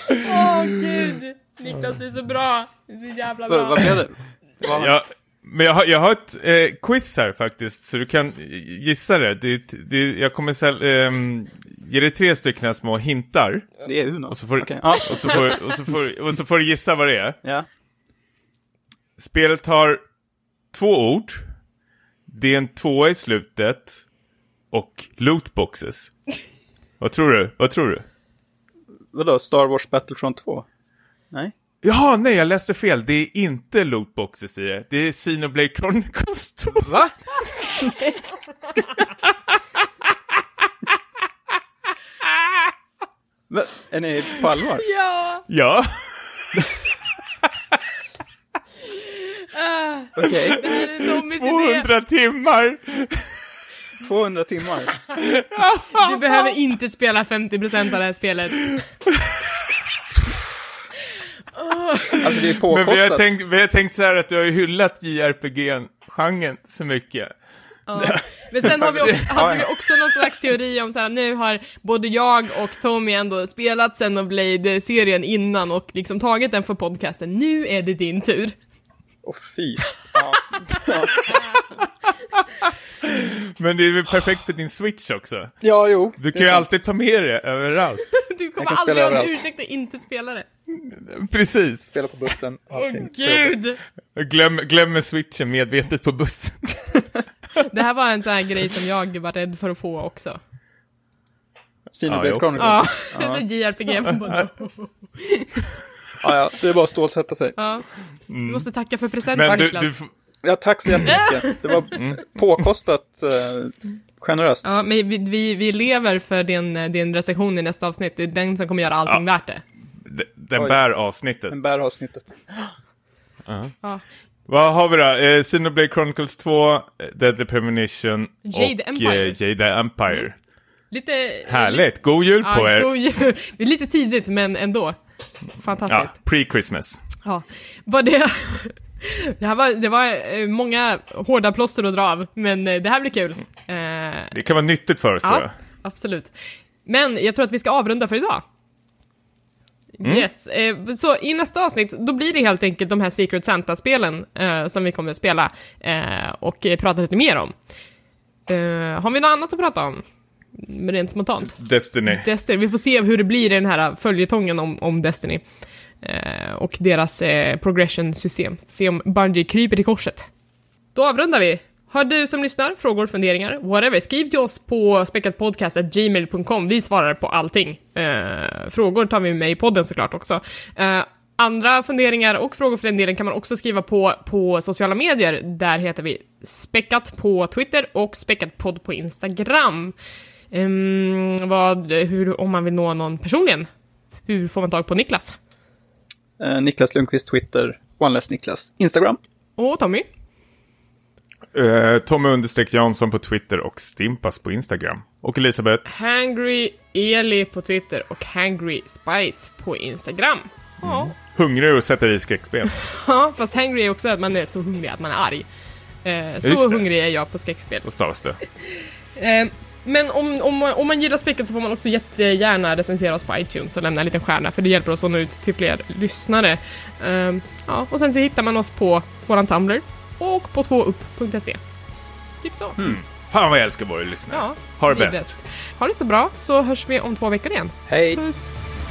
Åh gud! Niklas, du är så bra. Du är så jävla Vad, bra. vad blev det? Vad- Ja, men jag har, jag har ett eh, quiz här faktiskt, så du kan gissa det. det, det jag kommer säl, ehm, ge dig tre stycken små hintar. Det är Uno. Och så får, Okej, ja. och så får, och så får, och så får du gissa vad det är. ja. Spelet har två ord. Det är en tvåa i slutet. Och lootboxes. vad tror du? Vad tror du? Vadå, Star Wars Battlefront 2? Nej? Jaha, nej, jag läste fel. Det är inte lootboxes i det. Det är Xenoblade Chronicles 2. Va? Va? Är ni på allvar? Ja! Ja. Ah, Okej, idé. 200 timmar. 200 timmar. Du behöver inte spela 50% av det här spelet. Alltså det är Men påkostat. vi har, tänkt, vi har tänkt så här att du har ju hyllat JRPG-genren så mycket. Ja. Men sen har vi också, hade vi också någon slags teori om så här, nu har både jag och Tommy ändå spelat Xenoblade-serien innan och liksom tagit den för podcasten. Nu är det din tur. Åh fy. Ja. Men det är väl perfekt för din Switch också. ja, jo. Du kan ju sant. alltid ta med det överallt. Du kommer aldrig ha en ursäkt att inte spela det. Precis. Spela på bussen. Åh allting. gud! Glöm, glömmer switchen medvetet på bussen. Det här var en sån här grej som jag var rädd för att få också. Ja, också. Chronicles. Ja, så JRPG. Ja, ja, det är bara att stålsätta sig. Ja. Du måste tacka för presenten Men du, du, Ja, tack så jättemycket. Det var påkostat eh, generöst. Ja, men vi, vi, vi lever för din, din recension i nästa avsnitt. Det är den som kommer göra allting värt det. den bär avsnittet. Den bär avsnittet. Ja. Vad har vi då? Eh, Xenoblade Chronicles 2, eh, Deadly Premonition Jade och Empire. Eh, Jade Empire. Lite... Härligt! God jul på Ja, er! god jul. Det är lite tidigt, men ändå. Ja, Fantastiskt. pre-Christmas. Ja. Var det... Det här var, det var eh, många hårda plåster att dra av, men eh, det här blir kul. Eh, Det kan vara nyttigt för oss tror ja, jag. absolut. Men jag tror att vi ska avrunda för idag. Yes, eh, så i nästa avsnitt, då blir det helt enkelt de här Secret Santa-spelen som vi kommer att spela och prata lite mer om. Har vi något annat att prata om? Rent spontant? Destiny. Destiny, vi får se hur det blir i den här följetongen om, om Destiny. Eh, och deras eh, progression-system. Se om Bungie kryper till korset. Då avrundar vi. Har du som lyssnar frågor, funderingar, whatever, skriv till oss på speckatpodcast.gmail.com. Vi svarar på allting. Eh, frågor tar vi med i podden såklart också. Eh, andra funderingar och frågor för den delen kan man också skriva på på sociala medier. Där heter vi Späckat på Twitter och Späckatpodd på Instagram. Ehm, vad, hur, om man vill nå någon personligen, hur får man tag på Niklas? Eh, Niklas Lundqvist, Twitter. OneLess Niklas. Instagram. Och Tommy? Uh, Tommy understreck Jansson på Twitter och Stimpas på Instagram. Och Elisabeth. Hangry Eli på Twitter och Hangry Spice på Instagram. Ja, Hungrig och sätter i skräckspel. ja fast Hangry är också att man är så hungrig att man är arg. Eh, så hungrig är jag på skräckspel. Så stavas det. Eh, men om, om, man- om man gillar späcket så får man också jättegärna recensera oss på iTunes och lämna en liten stjärna för det hjälper oss att nå ut till fler lyssnare. Eh, ja, och sen så hittar man oss på våran Tumblr och på tvåupp.se. Typ så. Fan vad jag älskar våra lyssnare. Ja, ha det är bäst. Ha det så bra, så hörs vi om två veckor igen. Hej! Puss!